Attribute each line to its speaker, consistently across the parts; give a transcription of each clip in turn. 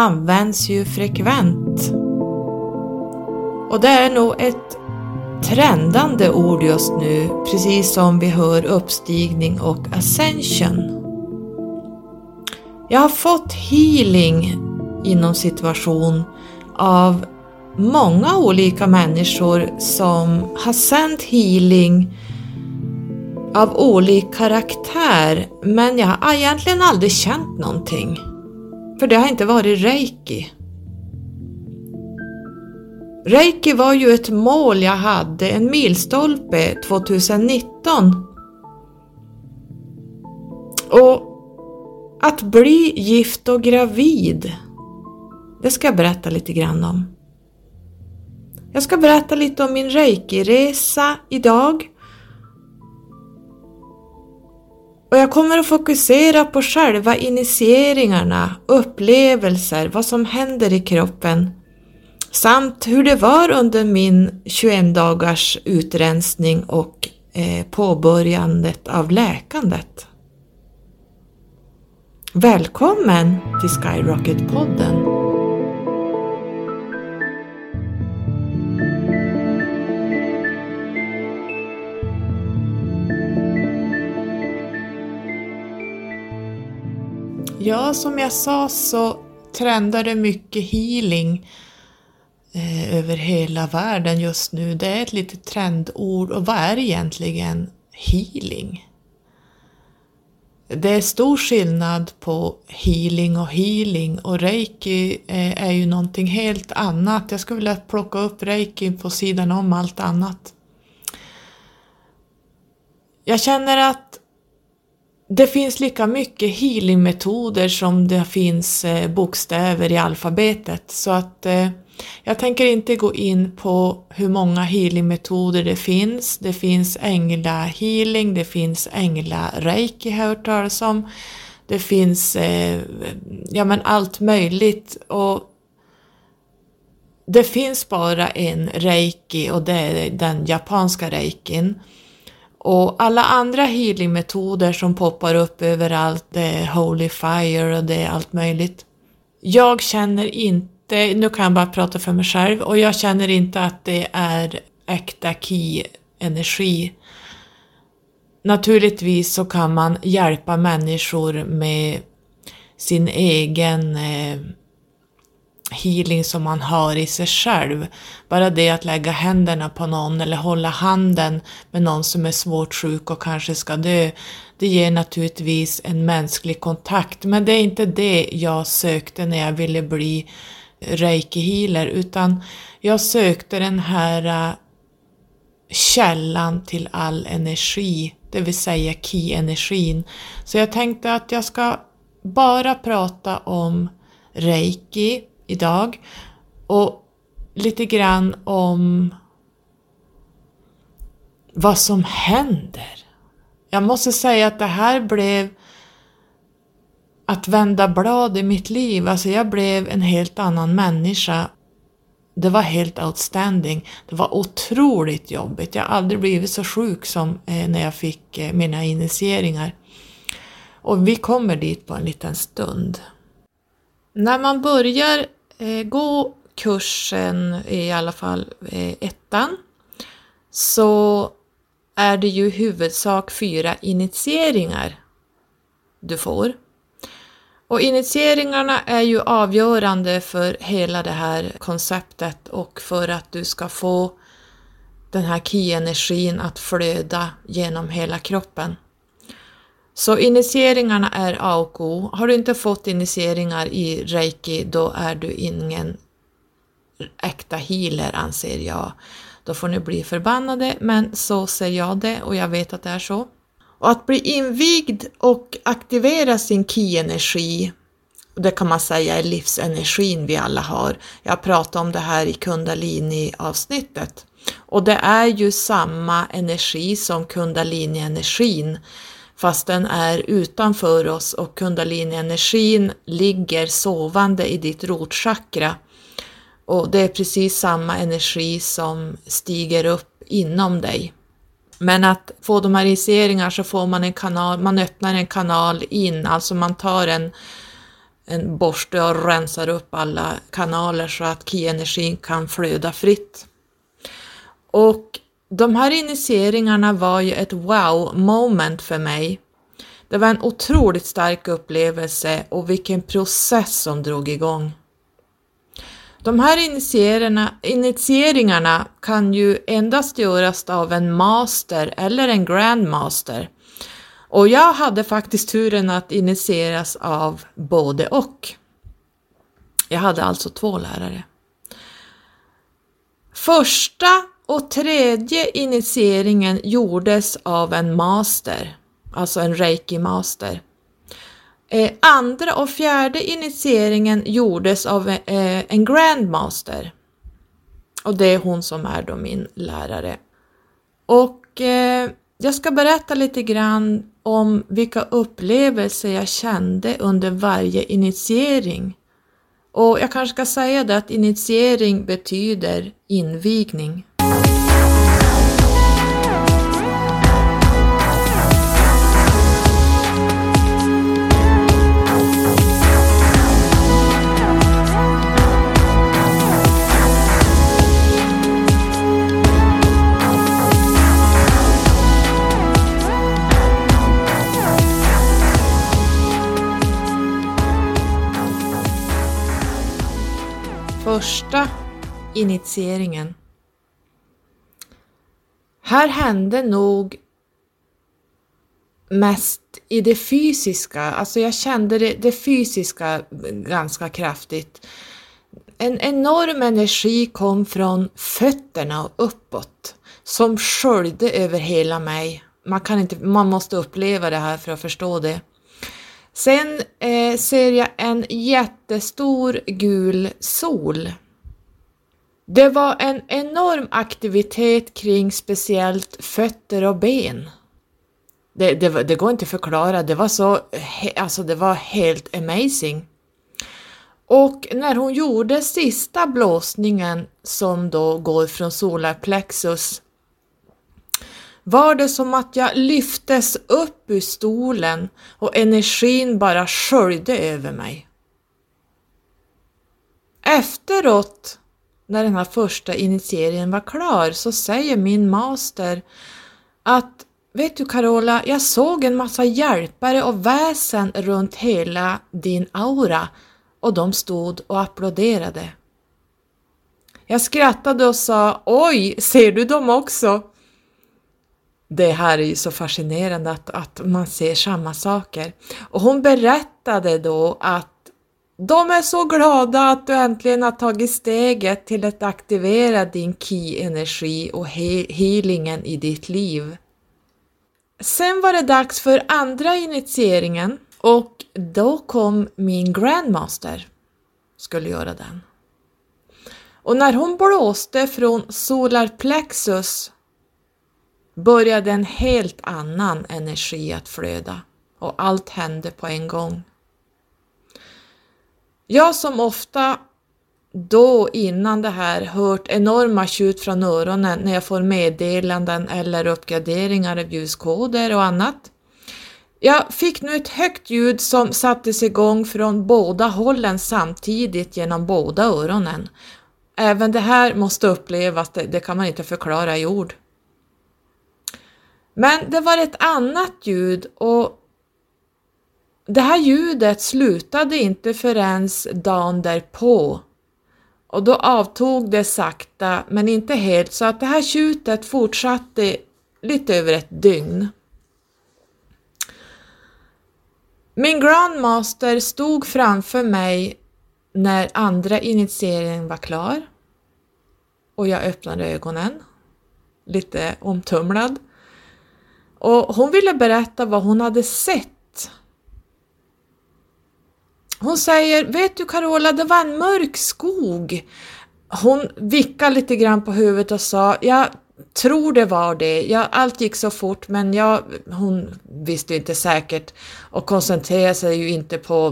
Speaker 1: används ju frekvent. Och det är nog ett trendande ord just nu, precis som vi hör uppstigning och ascension. Jag har fått healing inom situation av många olika människor som har sänt healing av olika karaktär men jag har egentligen aldrig känt någonting. För det har inte varit reiki. Reiki var ju ett mål jag hade, en milstolpe 2019. Och att bli gift och gravid, det ska jag berätta lite grann om. Jag ska berätta lite om min reiki-resa idag. Och jag kommer att fokusera på själva initieringarna, upplevelser, vad som händer i kroppen samt hur det var under min 21 dagars utrensning och eh, påbörjandet av läkandet. Välkommen till Skyrocket-podden! Ja, som jag sa så trendar det mycket healing eh, över hela världen just nu. Det är ett litet trendord och vad är egentligen healing? Det är stor skillnad på healing och healing och reiki eh, är ju någonting helt annat. Jag skulle vilja plocka upp reiki på sidan om allt annat. Jag känner att det finns lika mycket healingmetoder som det finns eh, bokstäver i alfabetet så att eh, jag tänker inte gå in på hur många healingmetoder det finns. Det finns ängla healing, det finns ängla reiki har jag hört talas om. Det finns eh, ja men allt möjligt och det finns bara en reiki och det är den japanska reikin. Och alla andra healingmetoder som poppar upp överallt, det är Holy Fire och det är allt möjligt. Jag känner inte, nu kan jag bara prata för mig själv, och jag känner inte att det är äkta ki-energi. Naturligtvis så kan man hjälpa människor med sin egen eh, healing som man har i sig själv. Bara det att lägga händerna på någon eller hålla handen med någon som är svårt sjuk och kanske ska dö, det ger naturligtvis en mänsklig kontakt. Men det är inte det jag sökte när jag ville bli reiki-healer, utan jag sökte den här äh, källan till all energi, det vill säga ki-energin. Så jag tänkte att jag ska bara prata om reiki, idag. Och lite grann om vad som händer. Jag måste säga att det här blev att vända blad i mitt liv. Alltså jag blev en helt annan människa. Det var helt outstanding. Det var otroligt jobbigt. Jag har aldrig blivit så sjuk som eh, när jag fick eh, mina initieringar. Och vi kommer dit på en liten stund. När man börjar Eh, gå kursen, i alla fall eh, ettan, så är det ju huvudsak fyra initieringar du får. Och initieringarna är ju avgörande för hela det här konceptet och för att du ska få den här ki-energin att flöda genom hela kroppen. Så initieringarna är A och O. Har du inte fått initieringar i reiki då är du ingen äkta healer anser jag. Då får ni bli förbannade men så ser jag det och jag vet att det är så. Och att bli invigd och aktivera sin ki-energi, det kan man säga är livsenergin vi alla har. Jag pratade om det här i kundalini-avsnittet. Och det är ju samma energi som kundalini-energin fast den är utanför oss och kundalini-energin ligger sovande i ditt rotchakra. Och det är precis samma energi som stiger upp inom dig. Men att få de här initieringarna så får man en kanal, man öppnar en kanal in, alltså man tar en en borste och rensar upp alla kanaler så att ki-energin kan flöda fritt. Och de här initieringarna var ju ett wow moment för mig. Det var en otroligt stark upplevelse och vilken process som drog igång. De här initieringarna kan ju endast göras av en master eller en grandmaster. Och jag hade faktiskt turen att initieras av både och. Jag hade alltså två lärare. Första och tredje initieringen gjordes av en master, alltså en reiki-master. Eh, andra och fjärde initieringen gjordes av eh, en grandmaster. Och det är hon som är då min lärare. Och eh, jag ska berätta lite grann om vilka upplevelser jag kände under varje initiering. Och jag kanske ska säga det att initiering betyder invigning. Första initieringen. Här hände nog mest i det fysiska, alltså jag kände det, det fysiska ganska kraftigt. En enorm energi kom från fötterna och uppåt som sköljde över hela mig. Man, kan inte, man måste uppleva det här för att förstå det. Sen eh, ser jag en jättestor gul sol. Det var en enorm aktivitet kring speciellt fötter och ben. Det, det, det går inte att förklara, det var så, alltså det var helt amazing. Och när hon gjorde sista blåsningen som då går från solarplexus var det som att jag lyftes upp ur stolen och energin bara sköljde över mig. Efteråt, när den här första initieringen var klar, så säger min master att Vet du Carola, jag såg en massa hjälpare och väsen runt hela din aura och de stod och applåderade. Jag skrattade och sa Oj, ser du dem också? Det här är ju så fascinerande att, att man ser samma saker. Och hon berättade då att de är så glada att du äntligen har tagit steget till att aktivera din ki-energi och he healingen i ditt liv. Sen var det dags för andra initieringen och då kom min grandmaster, skulle göra den. Och när hon blåste från solarplexus började en helt annan energi att flöda och allt hände på en gång. Jag som ofta då innan det här hört enorma tjut från öronen när jag får meddelanden eller uppgraderingar av ljuskoder och annat. Jag fick nu ett högt ljud som sattes igång från båda hållen samtidigt genom båda öronen. Även det här måste upplevas, det, det kan man inte förklara i ord. Men det var ett annat ljud och det här ljudet slutade inte förrän dagen därpå och då avtog det sakta men inte helt så att det här tjutet fortsatte lite över ett dygn. Min grandmaster stod framför mig när andra initieringen var klar och jag öppnade ögonen, lite omtumlad. Och hon ville berätta vad hon hade sett. Hon säger, vet du Carola, det var en mörk skog. Hon vickade lite grann på huvudet och sa, jag tror det var det. Jag, allt gick så fort men jag, hon visste inte säkert och koncentrerade sig ju inte på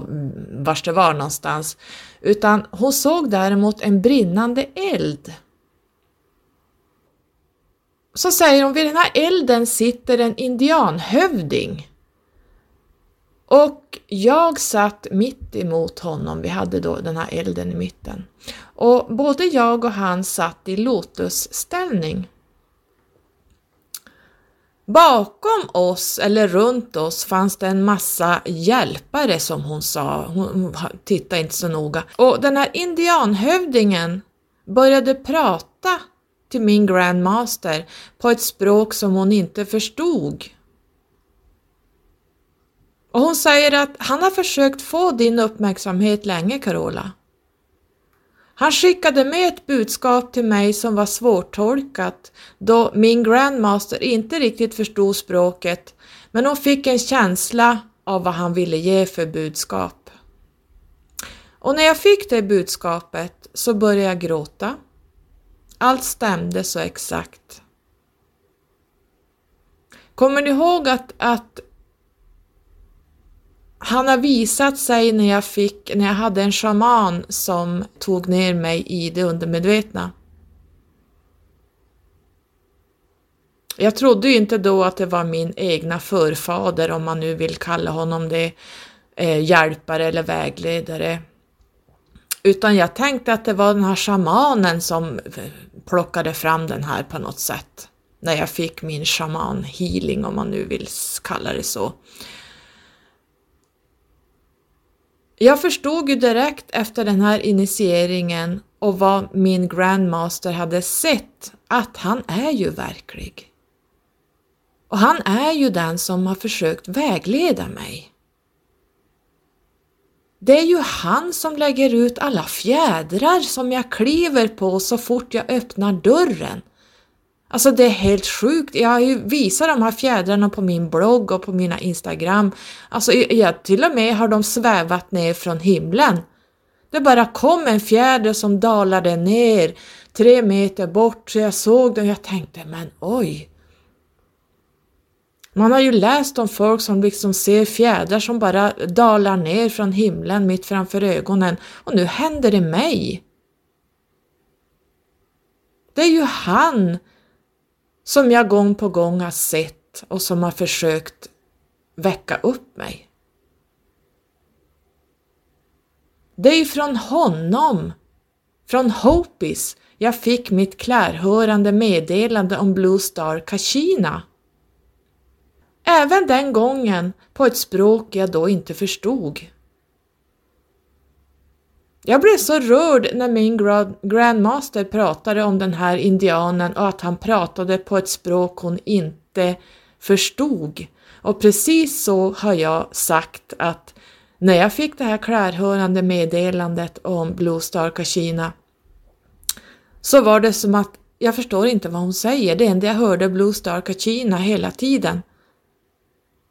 Speaker 1: var det var någonstans. Utan hon såg däremot en brinnande eld så säger hon, vid den här elden sitter en indianhövding. Och jag satt mitt emot honom, vi hade då den här elden i mitten. Och både jag och han satt i lotusställning. Bakom oss, eller runt oss, fanns det en massa hjälpare som hon sa, hon tittade inte så noga. Och den här indianhövdingen började prata till min grandmaster på ett språk som hon inte förstod. Och hon säger att han har försökt få din uppmärksamhet länge Carola. Han skickade med ett budskap till mig som var svårtolkat då min grandmaster inte riktigt förstod språket men hon fick en känsla av vad han ville ge för budskap. Och när jag fick det budskapet så började jag gråta. Allt stämde så exakt. Kommer ni ihåg att, att han har visat sig när jag fick, när jag hade en shaman som tog ner mig i det undermedvetna. Jag trodde ju inte då att det var min egna förfader, om man nu vill kalla honom det, eh, hjälpare eller vägledare. Utan jag tänkte att det var den här shamanen som plockade fram den här på något sätt. När jag fick min shaman healing, om man nu vill kalla det så. Jag förstod ju direkt efter den här initieringen och vad min grandmaster hade sett att han är ju verklig. Och han är ju den som har försökt vägleda mig. Det är ju han som lägger ut alla fjädrar som jag kliver på så fort jag öppnar dörren. Alltså det är helt sjukt. Jag har ju visat de här fjädrarna på min blogg och på mina Instagram. Alltså jag, till och med har de svävat ner från himlen. Det bara kom en fjäder som dalade ner tre meter bort så jag såg den och jag tänkte men oj. Man har ju läst om folk som liksom ser fjädrar som bara dalar ner från himlen mitt framför ögonen och nu händer det mig. Det är ju han som jag gång på gång har sett och som har försökt väcka upp mig. Det är ju från honom, från Hopis, jag fick mitt klärhörande meddelande om Blue Star Kachina Även den gången på ett språk jag då inte förstod. Jag blev så rörd när min grandmaster pratade om den här indianen och att han pratade på ett språk hon inte förstod. Och precis så har jag sagt att när jag fick det här klärhörande meddelandet om Blue Star Kashina så var det som att jag förstår inte vad hon säger, det enda jag hörde Blue Star Kachina hela tiden.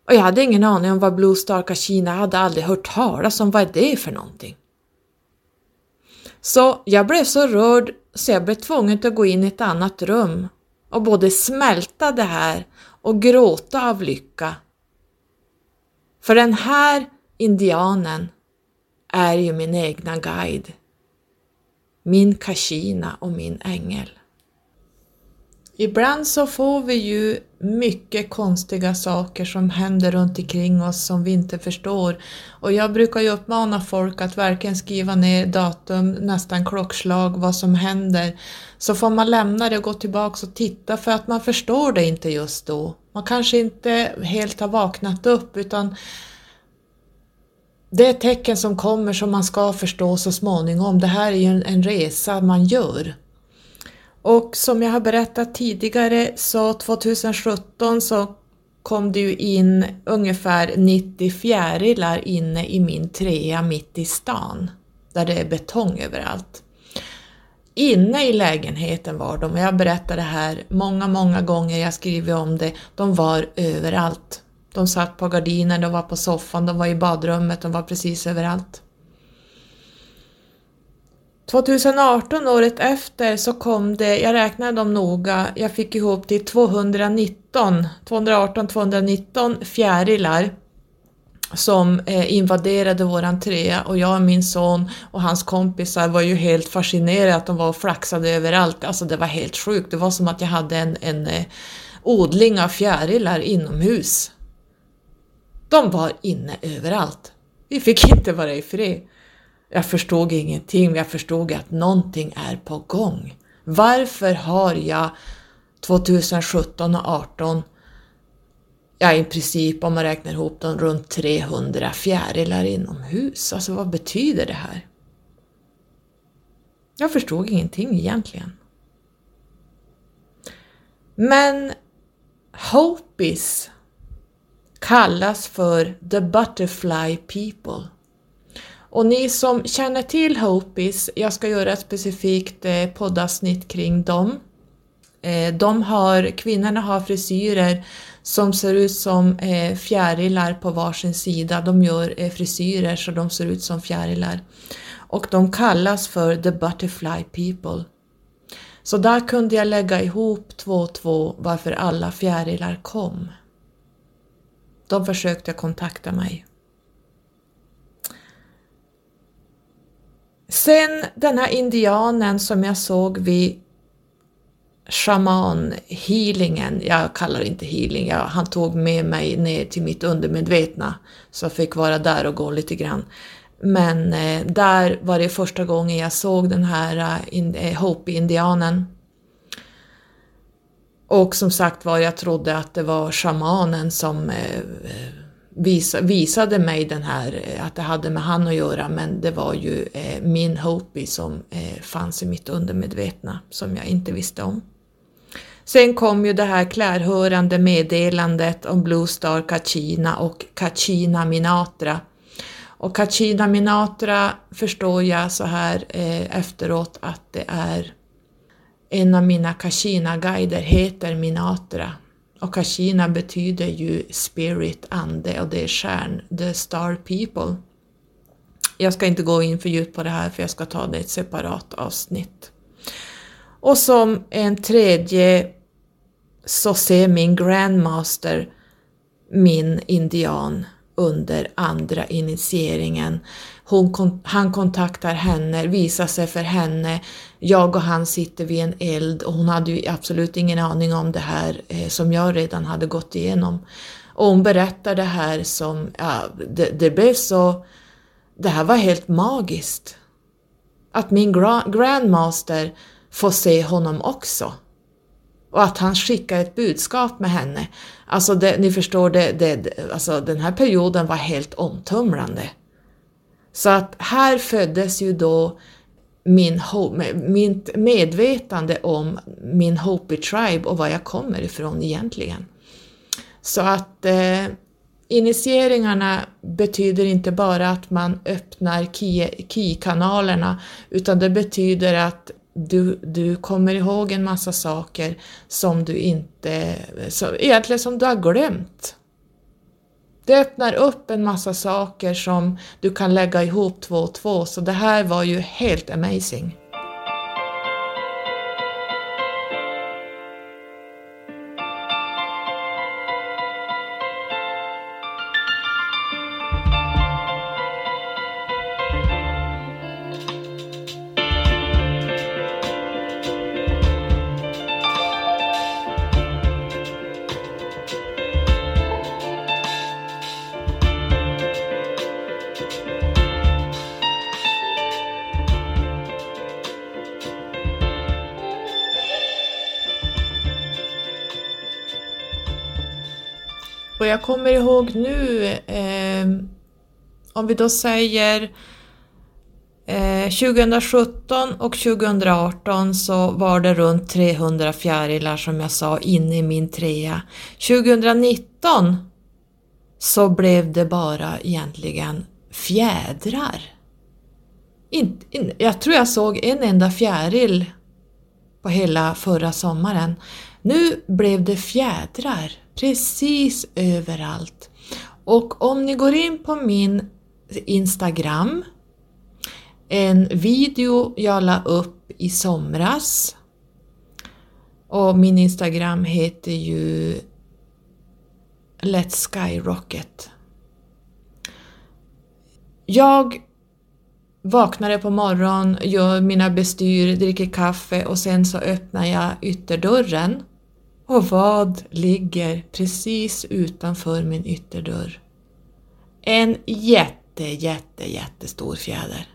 Speaker 1: Och jag hade ingen aning om vad Blue Star Kashina, jag hade aldrig hört talas om vad är det för någonting. Så jag blev så rörd så jag blev tvungen att gå in i ett annat rum och både smälta det här och gråta av lycka. För den här indianen är ju min egna guide. Min Kashina och min ängel. Ibland så får vi ju mycket konstiga saker som händer runt omkring oss som vi inte förstår. Och jag brukar ju uppmana folk att verkligen skriva ner datum, nästan klockslag, vad som händer. Så får man lämna det och gå tillbaks och titta för att man förstår det inte just då. Man kanske inte helt har vaknat upp utan det är tecken som kommer som man ska förstå så småningom. Det här är ju en resa man gör. Och som jag har berättat tidigare så 2017 så kom det ju in ungefär 90 fjärilar inne i min trea mitt i stan, där det är betong överallt. Inne i lägenheten var de, och jag berättar det här många, många gånger, jag skriver om det, de var överallt. De satt på gardinen, de var på soffan, de var i badrummet, de var precis överallt. 2018, året efter, så kom det, jag räknade dem noga, jag fick ihop till 219, 218-219 fjärilar som eh, invaderade våran trea och jag och min son och hans kompisar var ju helt fascinerade att de var och flaxade överallt. Alltså det var helt sjukt, det var som att jag hade en, en eh, odling av fjärilar inomhus. De var inne överallt. Vi fick inte vara i fred. Jag förstod ingenting, men jag förstod att någonting är på gång. Varför har jag 2017 och 2018 ja i princip om man räknar ihop dem runt 300 fjärilar inomhus. Alltså vad betyder det här? Jag förstod ingenting egentligen. Men Hopis kallas för the butterfly people. Och ni som känner till Hopis, jag ska göra ett specifikt eh, poddavsnitt kring dem. Eh, de har, kvinnorna har frisyrer som ser ut som eh, fjärilar på varsin sida. De gör frisyrer så de ser ut som fjärilar. Och de kallas för the butterfly people. Så där kunde jag lägga ihop två och två varför alla fjärilar kom. De försökte kontakta mig. Sen den här indianen som jag såg vid shaman-healingen, jag kallar det inte healing, jag, han tog med mig ner till mitt undermedvetna så jag fick vara där och gå lite grann. Men eh, där var det första gången jag såg den här eh, in, eh, Hopi-indianen. Och som sagt var, jag trodde att det var shamanen som eh, visa, visade mig den här, eh, att det hade med han att göra, men det var ju eh, min Hopi som eh, fanns i mitt undermedvetna som jag inte visste om. Sen kom ju det här klärhörande meddelandet om Blue Star Kachina och Kachina Minatra. Och Kachina Minatra förstår jag så här eh, efteråt att det är en av mina Kachina-guider heter Minatra och Kashina betyder ju spirit, ande och det är stjärn, the star people. Jag ska inte gå in för djupt på det här för jag ska ta det i ett separat avsnitt. Och som en tredje så ser min grandmaster min indian under andra initieringen. Hon, han kontaktar henne, visar sig för henne. Jag och han sitter vid en eld och hon hade ju absolut ingen aning om det här eh, som jag redan hade gått igenom. Och hon berättar det här som, ja, det, det blev så, det här var helt magiskt. Att min gra grandmaster får se honom också. Och att han skickar ett budskap med henne. Alltså det, ni förstår, det, det, alltså den här perioden var helt omtumlande. Så att här föddes ju då min, mitt medvetande om min Hopi Tribe och var jag kommer ifrån egentligen. Så att eh, initieringarna betyder inte bara att man öppnar ki-kanalerna utan det betyder att du, du kommer ihåg en massa saker som du inte, som, egentligen som du har glömt. Det öppnar upp en massa saker som du kan lägga ihop två och två, så det här var ju helt amazing. Kommer ihåg nu, eh, om vi då säger eh, 2017 och 2018 så var det runt 300 fjärilar som jag sa inne i min trea. 2019 så blev det bara egentligen fjädrar. In, in, jag tror jag såg en enda fjäril på hela förra sommaren. Nu blev det fjädrar precis överallt. Och om ni går in på min Instagram, en video jag la upp i somras och min Instagram heter ju Let's Skyrocket. Jag vaknade på morgonen, gör mina bestyr, dricker kaffe och sen så öppnar jag ytterdörren och vad ligger precis utanför min ytterdörr? en jätte, jätte, jättestor fjäder.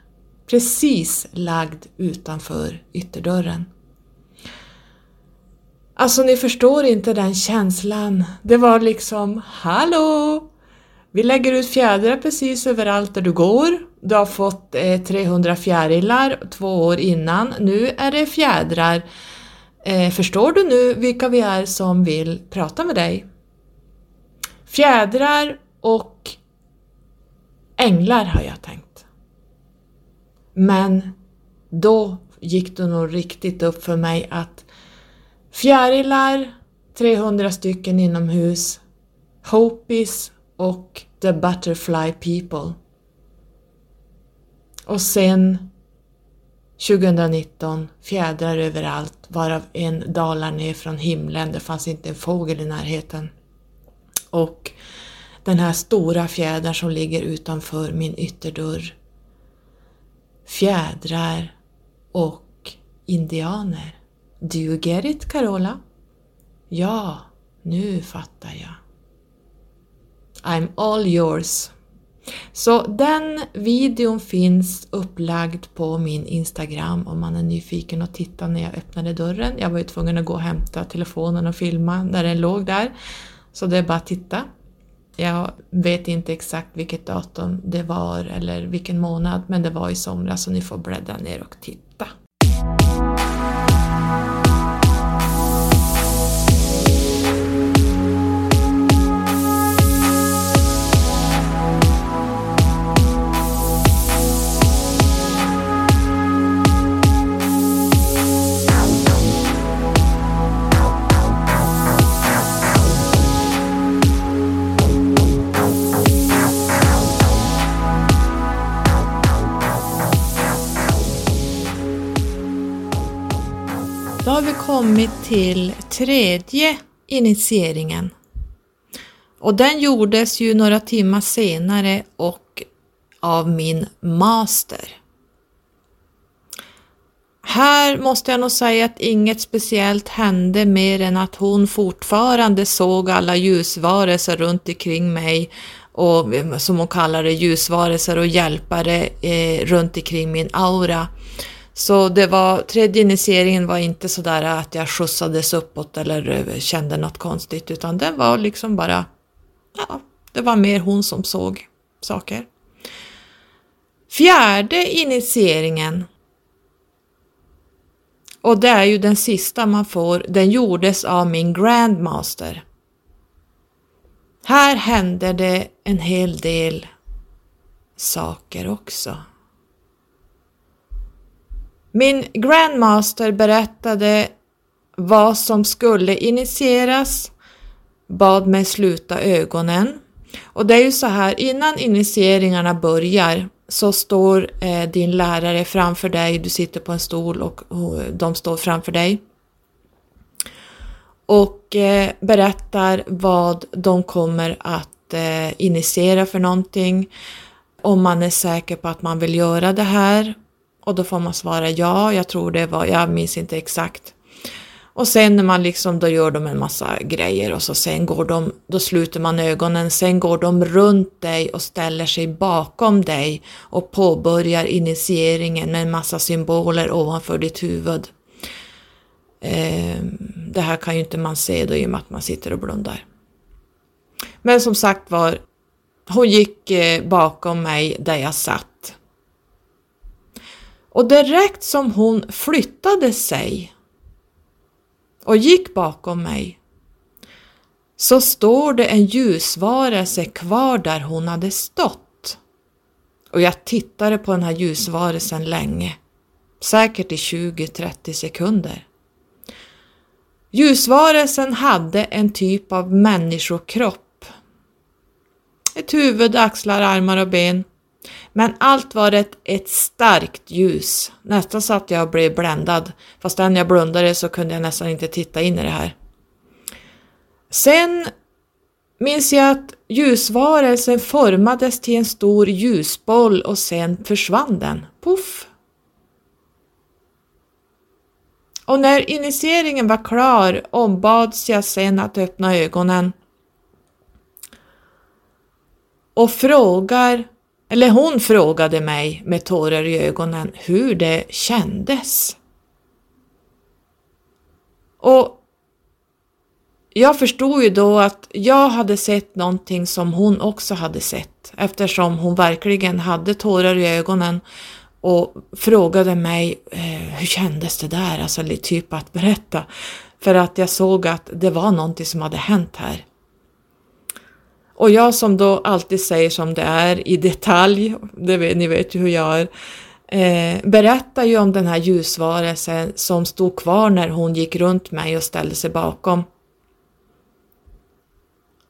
Speaker 1: Precis lagd utanför ytterdörren. Alltså ni förstår inte den känslan. Det var liksom Hallå! Vi lägger ut fjädrar precis överallt där du går. Du har fått eh, 300 fjärilar två år innan. Nu är det fjädrar. Eh, förstår du nu vilka vi är som vill prata med dig? Fjädrar och änglar har jag tänkt. Men då gick det nog riktigt upp för mig att fjärilar, 300 stycken inomhus, Hopies och The Butterfly People. Och sen 2019 fjädrar överallt varav en dalar ner från himlen, det fanns inte en fågel i närheten. Och den här stora fjädern som ligger utanför min ytterdörr. Fjädrar och indianer. Do you get it Carola? Ja, nu fattar jag. I'm all yours. Så den videon finns upplagd på min Instagram om man är nyfiken och titta när jag öppnade dörren. Jag var ju tvungen att gå och hämta telefonen och filma när den låg där. Så det är bara att titta. Jag vet inte exakt vilket datum det var eller vilken månad men det var i somras så ni får bläddra ner och titta. Kommit till tredje initieringen. Och den gjordes ju några timmar senare och av min master. Här måste jag nog säga att inget speciellt hände mer än att hon fortfarande såg alla ljusvarelser runt omkring mig och som hon kallar det ljusvarelser och hjälpare eh, runt omkring min aura. Så det var, tredje initieringen var inte sådär att jag skjutsades uppåt eller eh, kände något konstigt utan det var liksom bara, ja, det var mer hon som såg saker. Fjärde initieringen och det är ju den sista man får, den gjordes av min grandmaster. Här hände det en hel del saker också. Min grandmaster berättade vad som skulle initieras, bad mig sluta ögonen. Och det är ju så här, innan initieringarna börjar så står eh, din lärare framför dig, du sitter på en stol och, och de står framför dig. Och eh, berättar vad de kommer att eh, initiera för någonting. Om man är säker på att man vill göra det här och då får man svara ja, jag tror det var, jag minns inte exakt. Och sen när man liksom, då gör de en massa grejer och så sen går de, då sluter man ögonen, sen går de runt dig och ställer sig bakom dig och påbörjar initieringen med en massa symboler ovanför ditt huvud. Eh, det här kan ju inte man se då i och med att man sitter och blundar. Men som sagt var, hon gick eh, bakom mig där jag satt och direkt som hon flyttade sig och gick bakom mig så står det en ljusvarelse kvar där hon hade stått. Och jag tittade på den här ljusvarelsen länge, säkert i 20-30 sekunder. Ljusvarelsen hade en typ av människokropp. Ett huvud, axlar, armar och ben men allt var ett, ett starkt ljus. Nästan så att jag blev bländad. Fast när jag blundade så kunde jag nästan inte titta in i det här. Sen minns jag att ljusvarelsen formades till en stor ljusboll och sen försvann den. Puff! Och när initieringen var klar ombads jag sen att öppna ögonen och frågar, eller hon frågade mig med tårar i ögonen hur det kändes. Och jag förstod ju då att jag hade sett någonting som hon också hade sett eftersom hon verkligen hade tårar i ögonen och frågade mig eh, hur kändes det där, alltså typ att berätta. För att jag såg att det var någonting som hade hänt här. Och jag som då alltid säger som det är i detalj, det vet, ni vet ju hur jag är, eh, berättar ju om den här ljusvarelsen som stod kvar när hon gick runt mig och ställde sig bakom.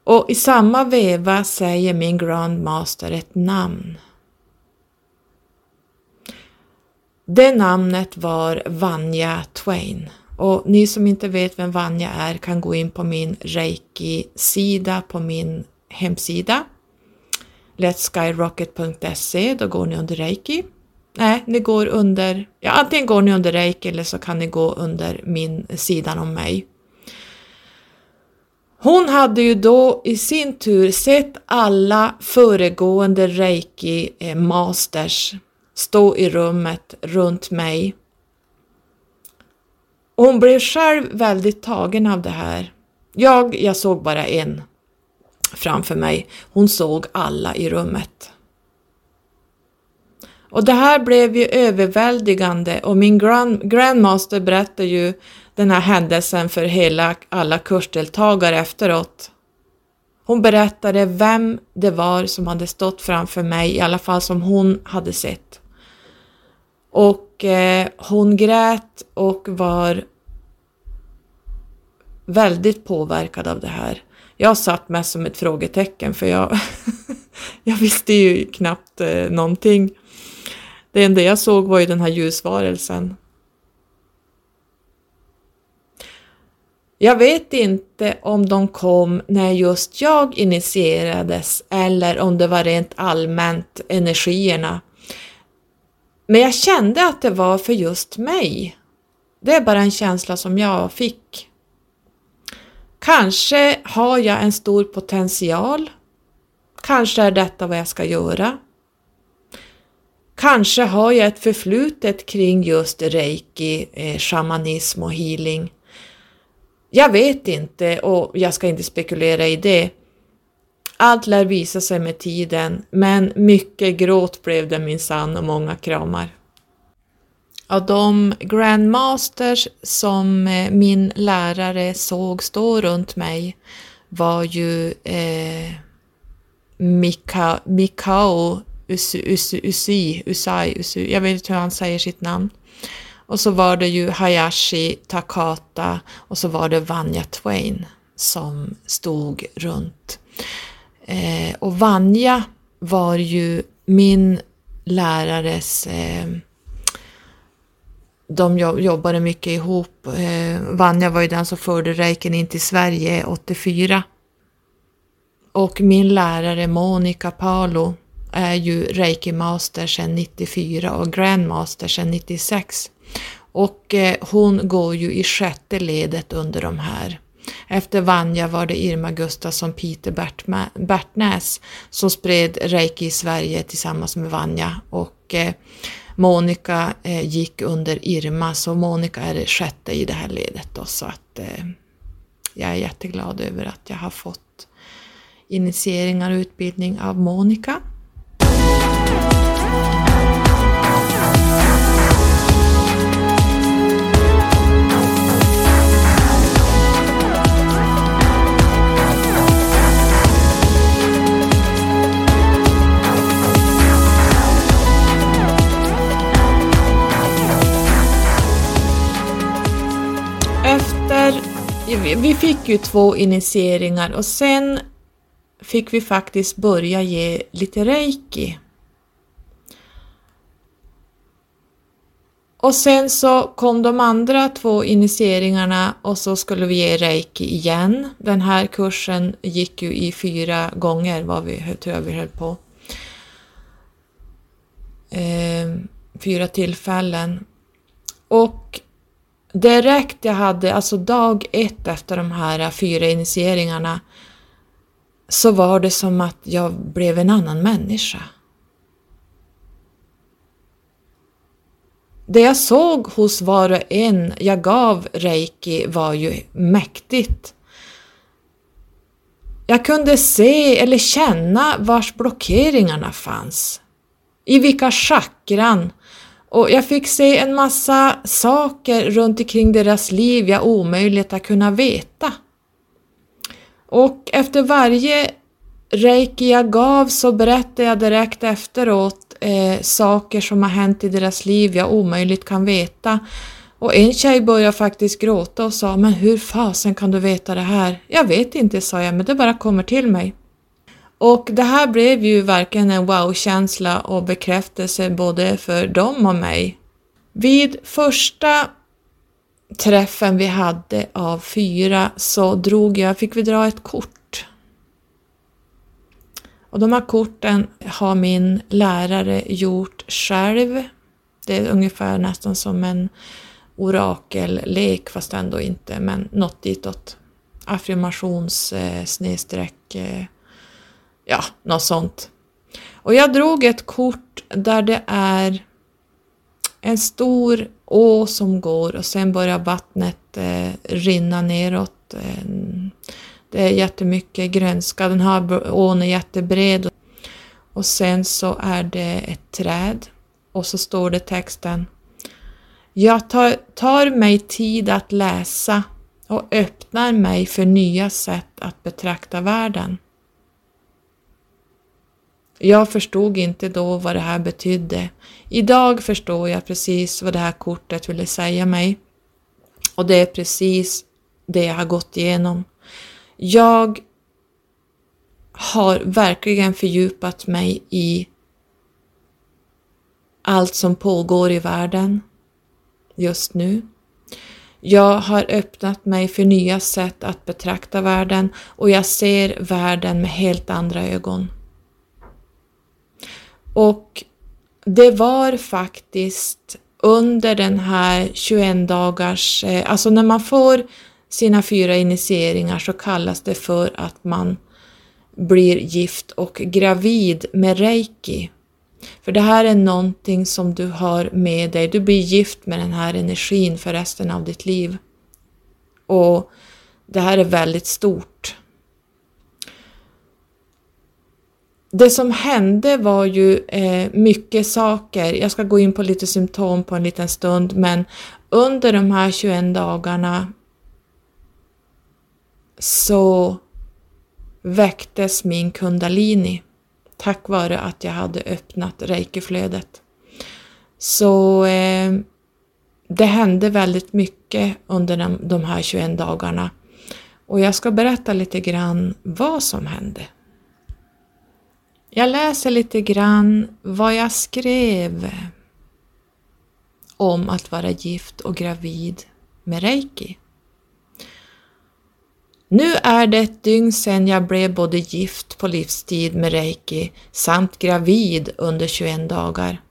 Speaker 1: Och i samma veva säger min grandmaster ett namn. Det namnet var Vanja Twain. Och ni som inte vet vem Vanja är kan gå in på min reiki-sida på min hemsida letskyrocket.se, då går ni under reiki. Nej, ni går under, ja antingen går ni under reiki eller så kan ni gå under min sidan om mig. Hon hade ju då i sin tur sett alla föregående reiki-masters eh, stå i rummet runt mig. Och hon blev själv väldigt tagen av det här. Jag, jag såg bara en framför mig. Hon såg alla i rummet. Och det här blev ju överväldigande och min grand, grandmaster berättade ju den här händelsen för hela, alla kursdeltagare efteråt. Hon berättade vem det var som hade stått framför mig, i alla fall som hon hade sett. Och eh, hon grät och var väldigt påverkad av det här. Jag satt mest som ett frågetecken för jag, jag visste ju knappt eh, någonting. Det enda jag såg var ju den här ljusvarelsen. Jag vet inte om de kom när just jag initierades eller om det var rent allmänt energierna. Men jag kände att det var för just mig. Det är bara en känsla som jag fick. Kanske har jag en stor potential. Kanske är detta vad jag ska göra. Kanske har jag ett förflutet kring just reiki, eh, shamanism och healing. Jag vet inte och jag ska inte spekulera i det. Allt lär visa sig med tiden, men mycket gråt blev det minsann och många kramar. Av de grandmasters som eh, min lärare såg stå runt mig var ju eh, Mika, Mikao Usi, Usi, Usai, Usi, jag vet inte hur han säger sitt namn. Och så var det ju Hayashi Takata och så var det Vanja Twain som stod runt. Eh, och Vanja var ju min lärares eh, de jobbade mycket ihop. Eh, Vanja var ju den som förde reiken in till Sverige 84. Och min lärare Monica Palo är ju reiki master sedan 94 och grandmaster sedan 96. Och eh, hon går ju i sjätte ledet under de här. Efter Vanja var det Irma Gustafsson Peter Bertma, Bertnäs som spred reiki i Sverige tillsammans med Vanja och eh, Monica eh, gick under Irma så Monica är det sjätte i det här ledet då så att eh, jag är jätteglad över att jag har fått initieringar och utbildning av Monica. Vi fick ju två initieringar och sen fick vi faktiskt börja ge lite reiki. Och sen så kom de andra två initieringarna och så skulle vi ge reiki igen. Den här kursen gick ju i fyra gånger, vad vi, tror jag vi höll på. Ehm, fyra tillfällen. Och direkt jag hade, alltså dag ett efter de här fyra initieringarna, så var det som att jag blev en annan människa. Det jag såg hos var och en jag gav reiki var ju mäktigt. Jag kunde se eller känna vars blockeringarna fanns. I vilka chakran. Och jag fick se en massa saker runt omkring deras liv jag omöjligt att kunna veta. Och efter varje reiki jag gav så berättade jag direkt efteråt eh, saker som har hänt i deras liv jag omöjligt kan veta. Och en tjej började faktiskt gråta och sa men hur fasen kan du veta det här? Jag vet inte, sa jag, men det bara kommer till mig. Och det här blev ju verkligen en wow-känsla och bekräftelse både för dem och mig. Vid första träffen vi hade av fyra så drog jag, fick vi dra ett kort. Och de här korten har min lärare gjort själv. Det är ungefär nästan som en orakellek fast ändå inte, men något ditåt. Affirmations eh, snedstreck, eh, ja, något sånt. Och jag drog ett kort där det är en stor å som går och sen börjar vattnet eh, rinna neråt. Eh, det är jättemycket grönska, den här ån är jättebred och sen så är det ett träd och så står det texten Jag tar, tar mig tid att läsa och öppnar mig för nya sätt att betrakta världen. Jag förstod inte då vad det här betydde. Idag förstår jag precis vad det här kortet ville säga mig. Och det är precis det jag har gått igenom. Jag har verkligen fördjupat mig i allt som pågår i världen just nu. Jag har öppnat mig för nya sätt att betrakta världen och jag ser världen med helt andra ögon. Och det var faktiskt under den här 21 dagars, eh, alltså när man får sina fyra initieringar så kallas det för att man blir gift och gravid med reiki. För det här är någonting som du har med dig, du blir gift med den här energin för resten av ditt liv. Och det här är väldigt stort. Det som hände var ju eh, mycket saker. Jag ska gå in på lite symptom på en liten stund, men under de här 21 dagarna så väcktes min kundalini tack vare att jag hade öppnat reikiflödet. Så eh, det hände väldigt mycket under de, de här 21 dagarna och jag ska berätta lite grann vad som hände. Jag läser lite grann vad jag skrev om att vara gift och gravid med reiki. Nu är det ett dygn sedan jag blev både gift på livstid med reiki samt gravid under 21 dagar.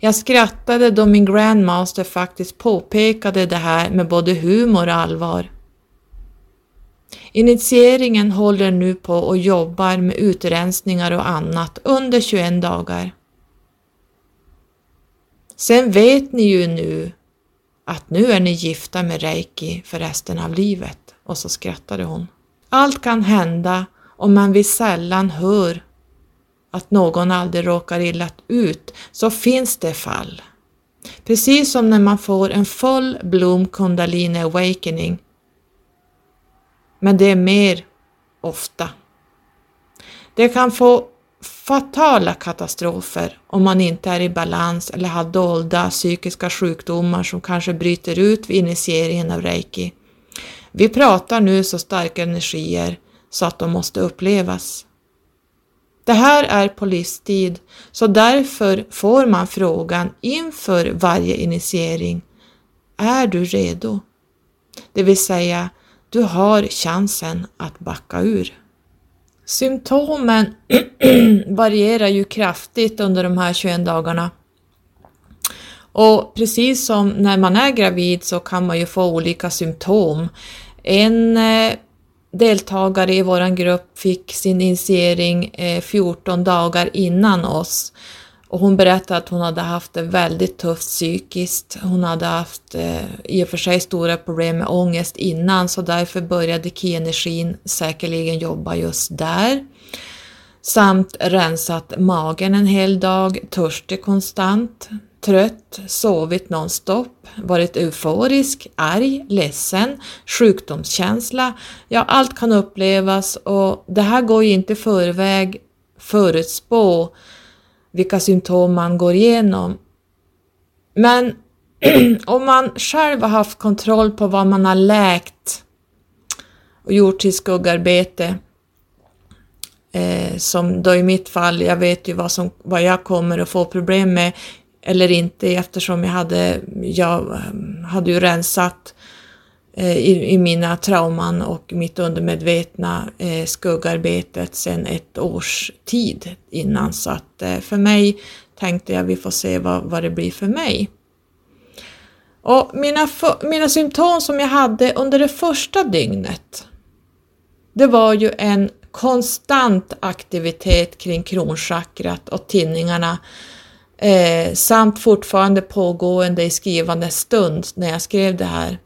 Speaker 1: Jag skrattade då min grandmaster faktiskt påpekade det här med både humor och allvar. Initieringen håller nu på och jobbar med utrensningar och annat under 21 dagar. Sen vet ni ju nu att nu är ni gifta med reiki för resten av livet. Och så skrattade hon. Allt kan hända om man vill sällan hör att någon aldrig råkar illa ut så finns det fall. Precis som när man får en full bloom kundalini awakening men det är mer ofta. Det kan få fatala katastrofer om man inte är i balans eller har dolda psykiska sjukdomar som kanske bryter ut vid initieringen av reiki. Vi pratar nu så starka energier så att de måste upplevas. Det här är på livstid, så därför får man frågan inför varje initiering. Är du redo? Det vill säga, du har chansen att backa ur. Symptomen varierar ju kraftigt under de här 21 dagarna. Och precis som när man är gravid så kan man ju få olika symptom. En eh, deltagare i vår grupp fick sin initiering eh, 14 dagar innan oss. Och hon berättade att hon hade haft det väldigt tufft psykiskt. Hon hade haft eh, i och för sig stora problem med ångest innan så därför började ki-energin säkerligen jobba just där. Samt rensat magen en hel dag, törstig konstant, trött, sovit nonstop, varit euforisk, arg, ledsen, sjukdomskänsla. Ja, allt kan upplevas och det här går ju inte i förväg förutspå vilka symptom man går igenom. Men om man själv har haft kontroll på vad man har läkt och gjort till skuggarbete, eh, som då i mitt fall, jag vet ju vad, som, vad jag kommer att få problem med eller inte eftersom jag hade, jag eh, hade ju rensat Eh, i, i, mina trauman och mitt undermedvetna eh, skuggarbetet sedan ett års tid innan. Så att eh, för mig tänkte jag vi får se vad, vad det blir för mig. Och mina, mina symptom som jag hade under det första dygnet, det var ju en konstant aktivitet kring kronchakrat och tinningarna eh, samt fortfarande pågående i skrivande stund när jag skrev det här.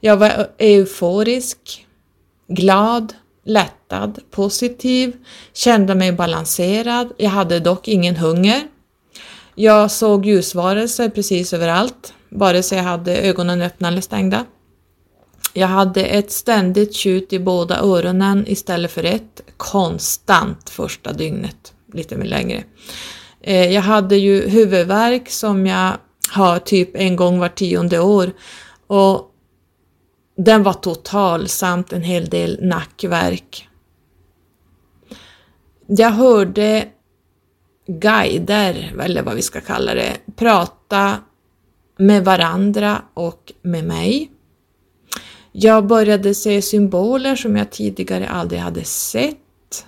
Speaker 1: Jag var euforisk, glad, lättad, positiv, kände mig balanserad. Jag hade dock ingen hunger. Jag såg ljusvarelser precis överallt, vare sig jag hade ögonen öppna eller stängda. Jag hade ett ständigt tjut i båda öronen istället för ett, konstant första dygnet, lite mer längre. Eh, jag hade ju huvudvärk som jag har typ en gång var tionde år och den var total samt en hel del nackverk. Jag hörde guider, eller vad vi ska kalla det, prata med varandra och med mig. Jag började se symboler som jag tidigare aldrig hade sett.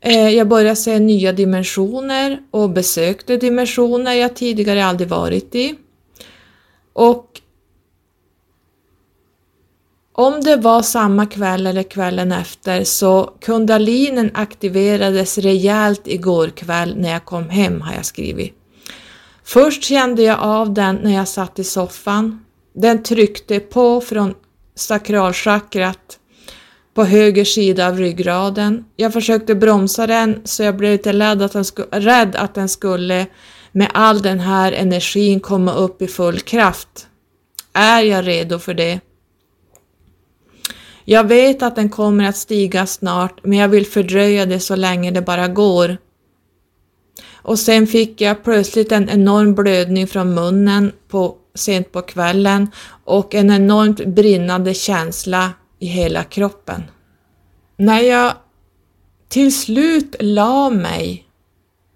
Speaker 1: Eh, jag började se nya dimensioner och besökte dimensioner jag tidigare aldrig varit i. Och om det var samma kväll eller kvällen efter så kundalinen aktiverades rejält igår kväll när jag kom hem har jag skrivit. Först kände jag av den när jag satt i soffan. Den tryckte på från sakralchakrat på höger sida av ryggraden. Jag försökte bromsa den så jag blev lite rädd att den, rädd att den skulle med all den här energin komma upp i full kraft. Är jag redo för det? Jag vet att den kommer att stiga snart, men jag vill fördröja det så länge det bara går. Och sen fick jag plötsligt en enorm blödning från munnen på, sent på kvällen och en enormt brinnande känsla i hela kroppen. När jag till slut la mig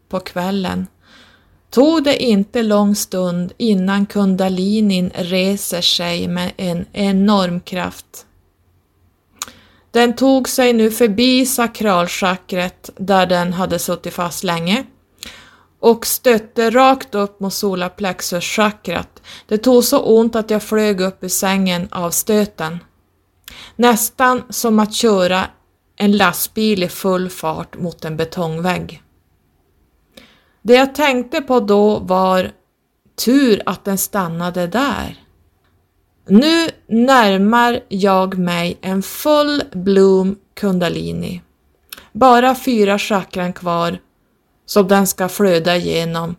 Speaker 1: på kvällen tog det inte lång stund innan kundalinin reser sig med en enorm kraft. Den tog sig nu förbi sakralchakret där den hade suttit fast länge och stötte rakt upp mot solarplexuschakrat. Det tog så ont att jag flög upp ur sängen av stöten. Nästan som att köra en lastbil i full fart mot en betongvägg. Det jag tänkte på då var tur att den stannade där. Nu närmar jag mig en full bloom kundalini. Bara fyra chakran kvar som den ska flöda igenom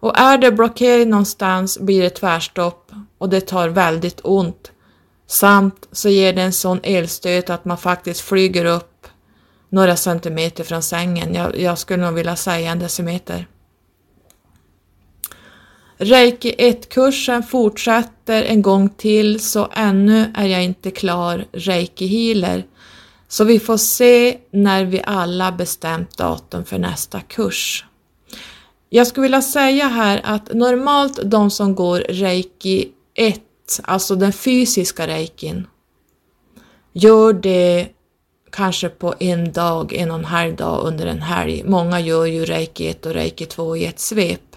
Speaker 1: och är det blockering någonstans blir det tvärstopp och det tar väldigt ont Samt så ger det en sån elstöt att man faktiskt flyger upp några centimeter från sängen. Jag, jag skulle nog vilja säga en decimeter. Reiki 1-kursen fortsätter en gång till så ännu är jag inte klar reiki-healer. Så vi får se när vi alla bestämt datum för nästa kurs. Jag skulle vilja säga här att normalt de som går reiki 1 alltså den fysiska reikin, gör det kanske på en dag, en och en halv dag under en helg. Många gör ju reiki 1 och reiki 2 i ett svep.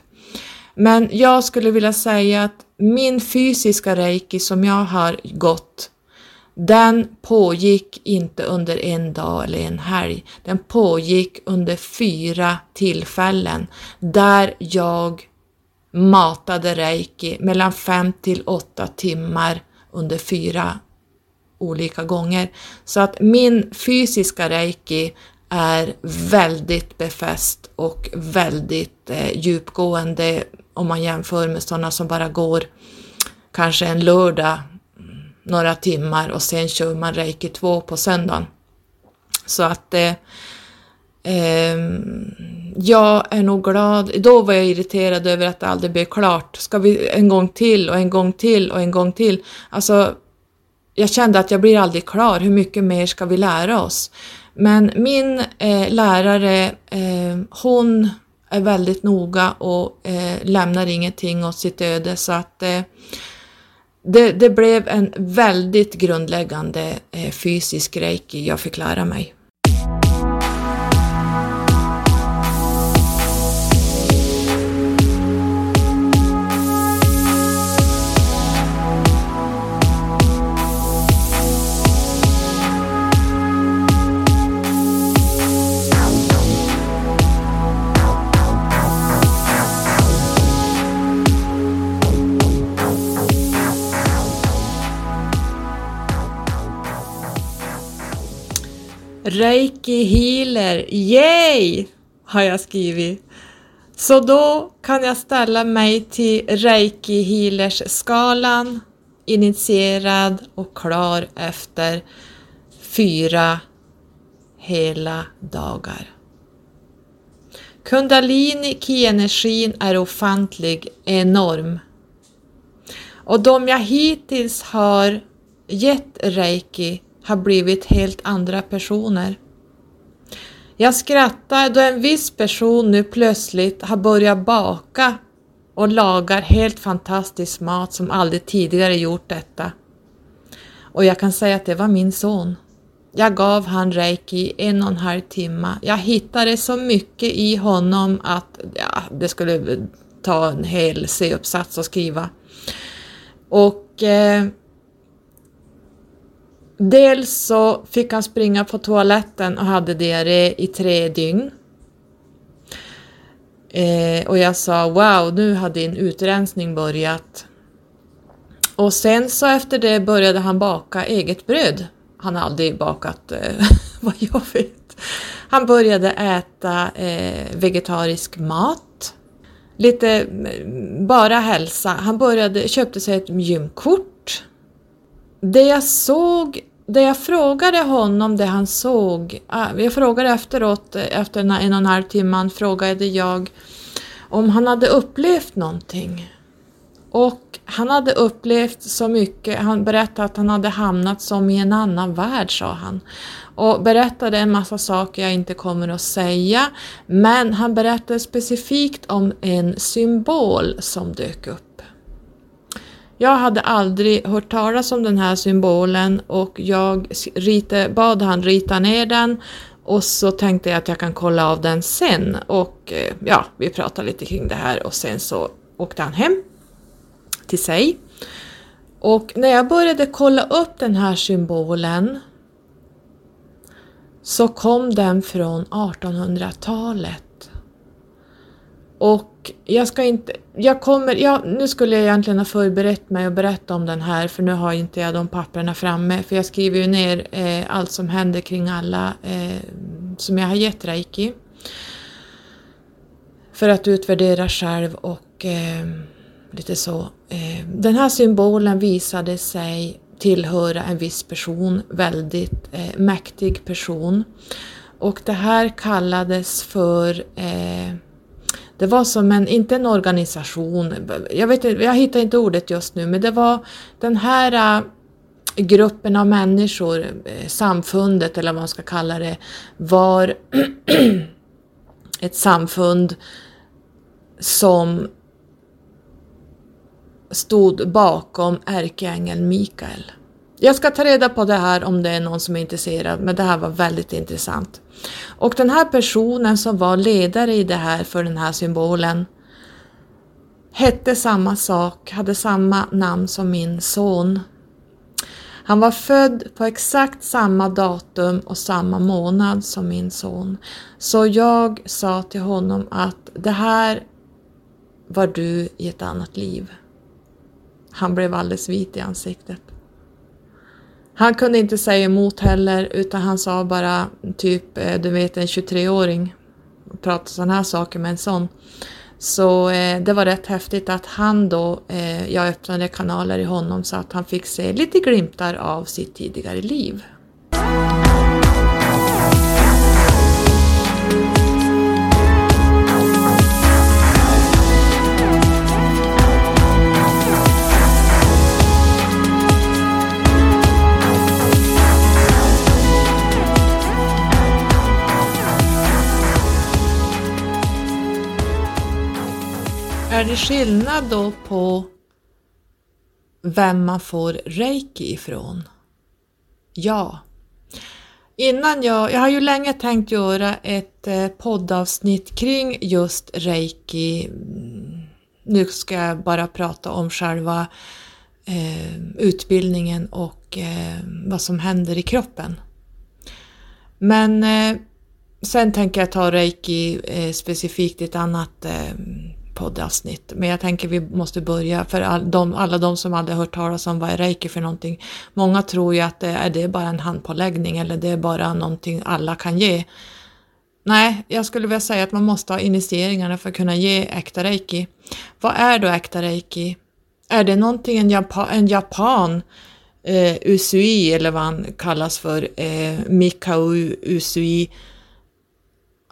Speaker 1: Men jag skulle vilja säga att min fysiska reiki som jag har gått, den pågick inte under en dag eller en helg. Den pågick under fyra tillfällen där jag matade reiki mellan fem till åtta timmar under fyra olika gånger. Så att min fysiska reiki är väldigt befäst och väldigt eh, djupgående om man jämför med sådana som bara går kanske en lördag några timmar och sen kör man reiki 2 på söndagen. Så att eh, eh, jag är nog glad. Då var jag irriterad över att det aldrig blev klart. Ska vi en gång till och en gång till och en gång till? Alltså, jag kände att jag blir aldrig klar. Hur mycket mer ska vi lära oss? Men min eh, lärare, eh, hon är väldigt noga och eh, lämnar ingenting åt sitt öde så att eh, det, det, blev en väldigt grundläggande eh, fysisk reiki jag fick lära mig. Reiki healer, yay! har jag skrivit. Så då kan jag ställa mig till Reiki healers skalan, initierad och klar efter fyra hela dagar. Kundalini ki-energin är ofantlig, enorm. Och de jag hittills har gett reiki har blivit helt andra personer. Jag skrattar då en viss person nu plötsligt har börjat baka och lagar helt fantastisk mat som aldrig tidigare gjort detta. Och jag kan säga att det var min son. Jag gav han reiki en och en halv timme. Jag hittade så mycket i honom att ja, det skulle ta en hel C-uppsats att skriva. Och eh, Dels så fick han springa på toaletten och hade diarré i tre dygn. Eh, och jag sa wow, nu har din utrensning börjat. Och sen så efter det började han baka eget bröd. Han har aldrig bakat eh, vad jag vet. Han började äta eh, vegetarisk mat. Lite mm, bara hälsa. Han började, köpte sig ett gymkort det jag såg, det jag frågade honom, det han såg, ah, jag frågade efteråt, efter en och en halv timme, frågade jag om han hade upplevt någonting. Och han hade upplevt så mycket, han berättade att han hade hamnat som i en annan värld sa han. Och berättade en massa saker jag inte kommer att säga, men han berättade specifikt om en symbol som dök upp. Jag hade aldrig hört talas om den här symbolen och jag rita, bad han rita ner den och så tänkte jag att jag kan kolla av den sen och eh, ja, vi pratade lite kring det här och sen så åkte han hem till sig. Och när jag började kolla upp den här symbolen så kom den från 1800-talet. Och jag ska inte, jag kommer, ja, nu skulle jag egentligen ha förberett mig och berätta om den här för nu har inte jag de papperna framme för jag skriver ju ner eh, allt som händer kring alla eh, som jag har gett reiki. För att utvärdera själv och eh, lite så. Eh, den här symbolen visade sig tillhöra en viss person, väldigt eh, mäktig person. Och det här kallades för eh, det var som en, inte en organisation, jag, vet, jag hittar inte ordet just nu, men det var den här äh, gruppen av människor, eh, samfundet eller vad man ska kalla det, var ett samfund som stod bakom ärkeängeln Mikael. Jag ska ta reda på det här om det är någon som är intresserad, men det här var väldigt intressant. Och den här personen som var ledare i det här för den här symbolen hette samma sak, hade samma namn som min son. Han var född på exakt samma datum och samma månad som min son. Så jag sa till honom att det här var du i ett annat liv. Han blev alldeles vit i ansiktet. Han kunde inte säga emot heller utan han sa bara typ, eh, du vet en 23-åring pratar sådana här saker med en sån. Så eh, det var rätt häftigt att han då, eh, jag öppnade kanaler i honom så att han fick se lite glimtar av sitt tidigare liv. Är det skillnad då på vem man får reiki ifrån? Ja. Innan jag, jag har ju länge tänkt göra ett eh, poddavsnitt kring just reiki. Mm, nu ska jag bara prata om själva eh, utbildningen och eh, vad som händer i kroppen. Men eh, sen tänker jag ta reiki eh, specifikt i ett annat eh, poddavsnitt. Men jag tänker vi måste börja för all, de, alla de som aldrig hört talas om vad är reiki för någonting. Många tror ju att det är, det är bara en handpåläggning eller det är bara någonting alla kan ge. Nej, jag skulle vilja säga att man måste ha initieringarna för att kunna ge äkta reiki. Vad är då äkta reiki? Är det någonting en, Japan, en japan eh, Usui eller vad han kallas för, eh, Mikao Usui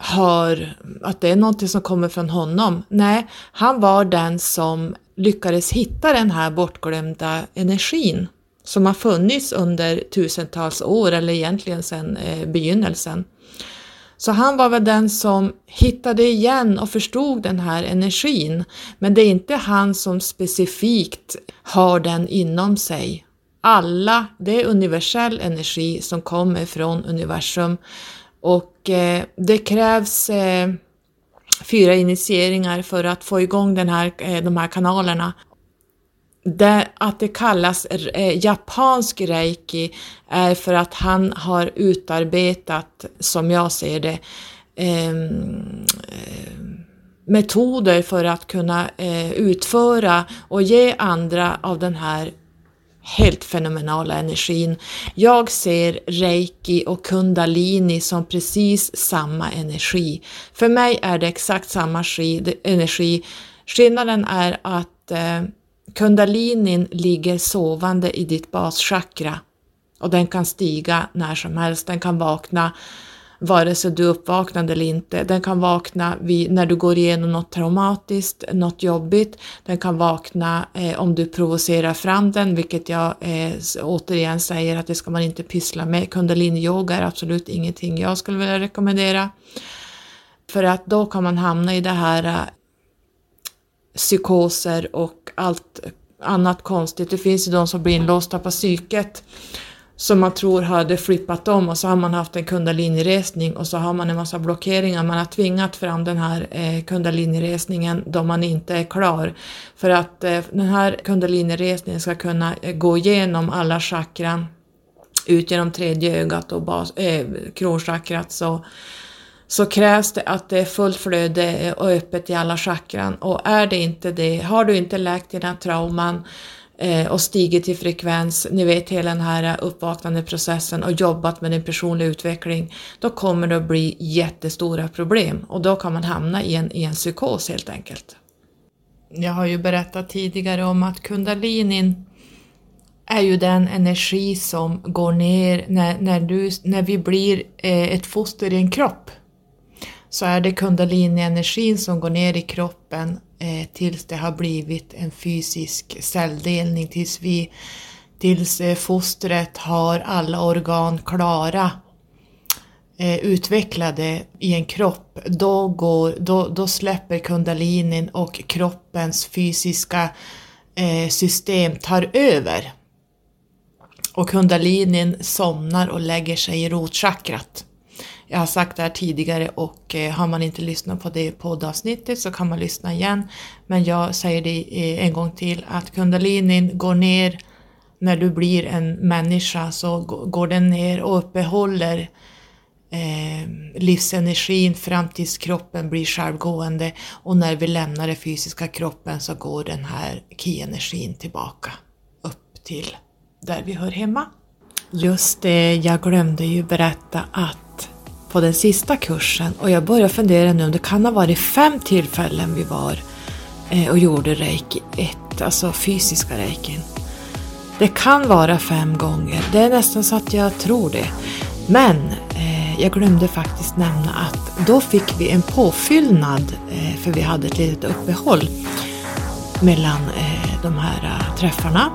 Speaker 1: hör att det är någonting som kommer från honom. Nej, han var den som lyckades hitta den här bortglömda energin som har funnits under tusentals år eller egentligen sedan eh, begynnelsen. Så han var väl den som hittade igen och förstod den här energin. Men det är inte han som specifikt har den inom sig. Alla, det är universell energi som kommer från universum och eh, det krävs eh, fyra initieringar för att få igång den här, eh, de här kanalerna. Det, att det kallas eh, japansk reiki är för att han har utarbetat, som jag ser det, ehm, eh, metoder för att kunna eh, utföra och ge andra av den här helt fenomenala energin. Jag ser reiki och kundalini som precis samma energi. För mig är det exakt samma energi. Skillnaden är att eh, kundalinin ligger sovande i ditt baschakra och den kan stiga när som helst. Den kan vakna vare sig du är uppvaknad eller inte. Den kan vakna vid, när du går igenom något traumatiskt, något jobbigt. Den kan vakna eh, om du provocerar fram den, vilket jag eh, återigen säger att det ska man inte pyssla med. Kundalini-yoga är absolut ingenting jag skulle vilja rekommendera. För att då kan man hamna i det här eh, psykoser och allt annat konstigt. Det finns ju de som blir inlåsta på psyket som man tror hade flippat om och så har man haft en kundaliniresning och så har man en massa blockeringar. Man har tvingat fram den här eh, kundaliniresningen då man inte är klar. För att eh, den här kundaliniresningen ska kunna eh, gå igenom alla chakran ut genom tredje ögat och bas, eh, kronchakrat så, så krävs det att det är fullt flöde eh, och öppet i alla chakran och är det inte det, har du inte läkt dina trauman Eh, och stigit i frekvens, ni vet hela den här uppvaknande processen och jobbat med din personliga utveckling, då kommer det att bli jättestora problem och då kan man hamna i en, i en psykos helt enkelt. Jag har ju berättat tidigare om att kundalinin är ju den energi som går ner när, när, du, när vi blir eh, ett foster i en kropp. Så är det kundalini-energin som går ner i kroppen eh, tills det har blivit en fysisk celldelning, tills, vi, tills eh, fostret har alla organ klara eh, utvecklade i en kropp, då, går, då, då släpper kundalinin och kroppens fysiska eh, system tar över. Och kundalinin somnar och lägger sig i rotchakrat. Jag har sagt det här tidigare och eh, har man inte lyssnat på det poddavsnittet så kan man lyssna igen. Men jag säger det eh, en gång till att kundalinin går ner när du blir en människa så går den ner och uppehåller eh, livsenergin fram tills kroppen blir självgående och när vi lämnar den fysiska kroppen så går den här ki-energin tillbaka upp till där vi hör hemma. Just det, jag glömde ju berätta att på den sista kursen och jag börjar fundera nu om det kan ha varit fem tillfällen vi var eh, och gjorde reiki 1, alltså fysiska reikin. Det kan vara fem gånger, det är nästan så att jag tror det. Men eh, jag glömde faktiskt nämna att då fick vi en påfyllnad, eh, för vi hade ett litet uppehåll mellan eh, de här eh, träffarna.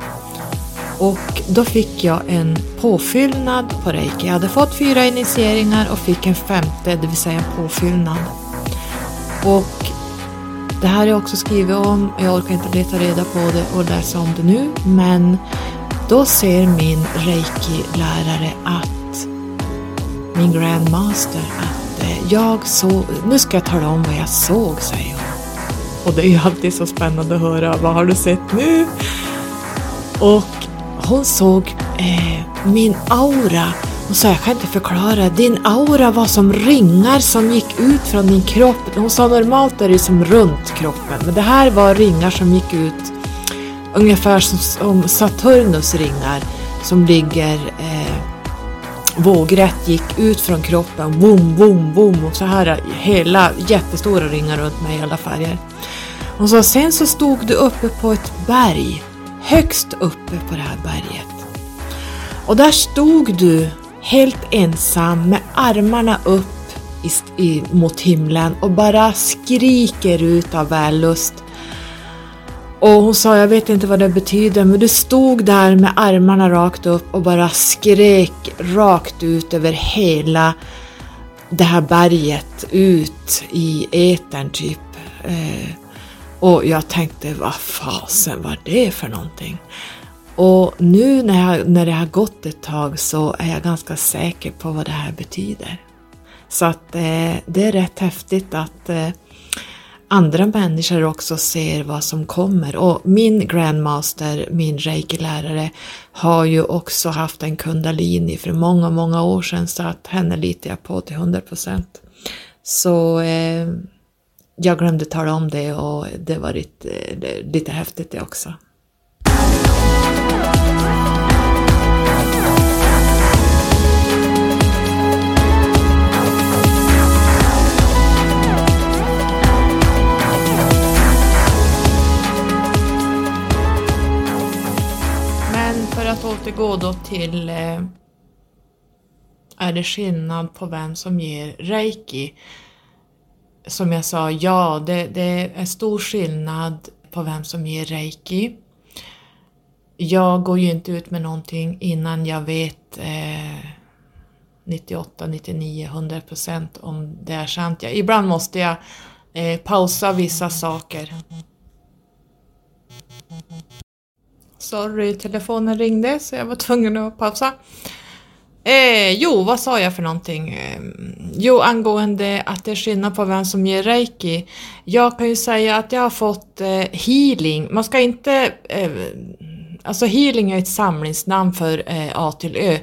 Speaker 1: Och då fick jag en påfyllnad på reiki. Jag hade fått fyra initieringar och fick en femte, det vill säga en påfyllnad. Och det här har jag också skrivit om, jag orkar inte leta reda på det och läsa om det nu, men då ser min reiki-lärare att min grandmaster att eh, jag såg, nu ska jag tala om vad jag såg, säger hon. Och det är ju alltid så spännande att höra, vad har du sett nu? Och hon såg eh, min aura hon sa, jag kan inte förklara. Din aura var som ringar som gick ut från din kropp. Hon sa normalt är det som runt kroppen, men det här var ringar som gick ut ungefär som Saturnus ringar som ligger eh, vågrätt gick ut från kroppen. Boom, boom, boom och så här hela jättestora ringar runt mig i alla färger. Hon sa, sen så stod du uppe på ett berg, högst uppe på det här berget. Och där stod du helt ensam med armarna upp i, i, mot himlen och bara skriker ut av vällust. Och hon sa, jag vet inte vad det betyder, men du stod där med armarna rakt upp och bara skrek rakt ut över hela det här berget, ut i etern typ. Eh, och jag tänkte, vad fasen var det för någonting? Och nu när, jag, när det har gått ett tag så är jag ganska säker på vad det här betyder. Så att eh, det är rätt häftigt att eh, andra människor också ser vad som kommer. Och min grandmaster, min reiki-lärare, har ju också haft en kundalini för många, många år sedan så att henne litar jag på till 100 procent. Så eh, jag glömde tala om det och det var lite, eh, lite häftigt det också. att återgå då till eh, är det skillnad på vem som ger reiki? Som jag sa, ja, det, det är stor skillnad på vem som ger reiki. Jag går ju inte ut med någonting innan jag vet eh, 98, 99, 100 procent om det är sant. Jag, ibland måste jag eh, pausa vissa saker. Sorry, telefonen ringde så jag var tvungen att pausa. Eh, jo, vad sa jag för någonting? Eh, jo, angående att det är skillnad på vem som ger reiki. Jag kan ju säga att jag har fått eh, healing. Man ska inte... Eh, alltså healing är ett samlingsnamn för eh, A till Ö.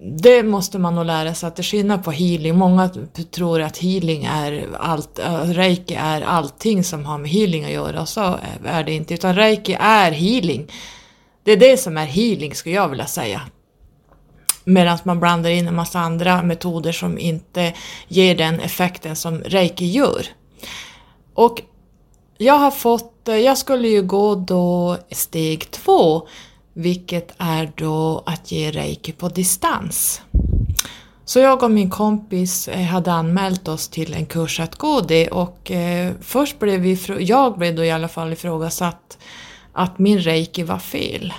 Speaker 1: Det måste man nog lära sig att det är skillnad på healing. Många tror att healing är allt, eh, reiki är allting som har med healing att göra och så eh, är det inte. Utan reiki är healing. Det är det som är healing skulle jag vilja säga. Medan man blandar in en massa andra metoder som inte ger den effekten som reiki gör. Och jag har fått, jag skulle ju gå då steg två, vilket är då att ge reiki på distans. Så jag och min kompis eh, hade anmält oss till en kurs att gå det och eh, först blev vi, jag blev då i alla fall ifrågasatt att min reiki var fel.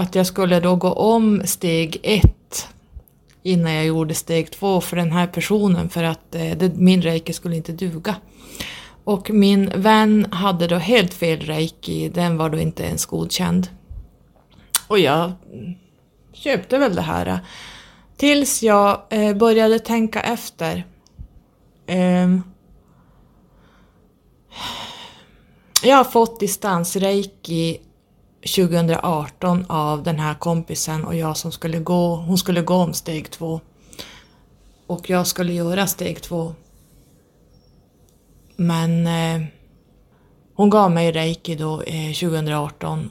Speaker 1: Att jag skulle då gå om steg ett innan jag gjorde steg två för den här personen för att eh, det, min reiki skulle inte duga. Och min vän hade då helt fel reiki, den var då inte ens godkänd. Och jag köpte väl det här. Eh, tills jag eh, började tänka efter. Eh, jag har fått distansreiki 2018 av den här kompisen och jag som skulle gå, hon skulle gå om steg två. Och jag skulle göra steg två. Men eh, hon gav mig reiki då eh, 2018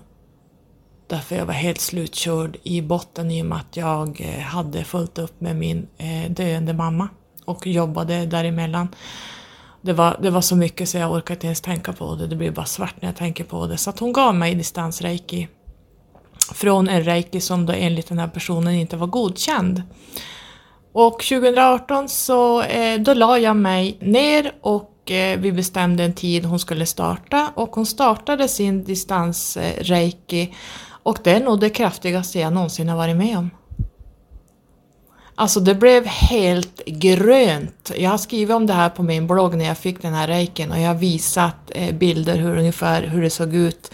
Speaker 1: därför jag var helt slutkörd i botten i och med att jag eh, hade fullt upp med min eh, döende mamma och jobbade däremellan. Det var, det var så mycket så jag orkade inte ens tänka på det, det blir bara svart när jag tänker på det. Så att hon gav mig distansreiki från en reiki som då enligt den här personen inte var godkänd. Och 2018 så eh, då la jag mig ner och eh, vi bestämde en tid hon skulle starta och hon startade sin distansreiki och det är nog det kraftigaste jag någonsin har varit med om. Alltså det blev helt grönt. Jag har skrivit om det här på min blogg när jag fick den här reiken och jag har visat eh, bilder hur ungefär hur det såg ut.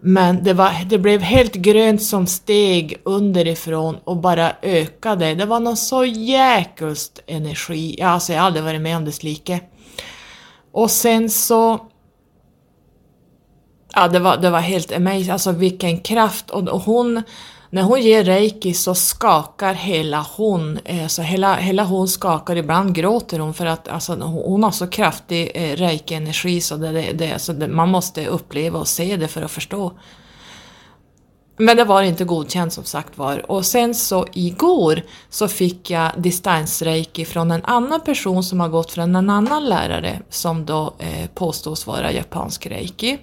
Speaker 1: Men det, var, det blev helt grönt som steg underifrån och bara ökade. Det var någon så jäkulst energi. Alltså jag har aldrig varit med om det like. Och sen så Ja, det var, det var helt amazing, alltså vilken kraft. Och, och hon, när hon ger reiki så skakar hela hon, alltså hela, hela hon skakar, ibland gråter hon för att alltså, hon har så kraftig eh, reiki-energi så det, det, det, alltså det, man måste uppleva och se det för att förstå. Men det var inte godkänt som sagt var. Och sen så igår så fick jag distansreiki från en annan person som har gått från en annan lärare som då eh, påstås vara japansk reiki.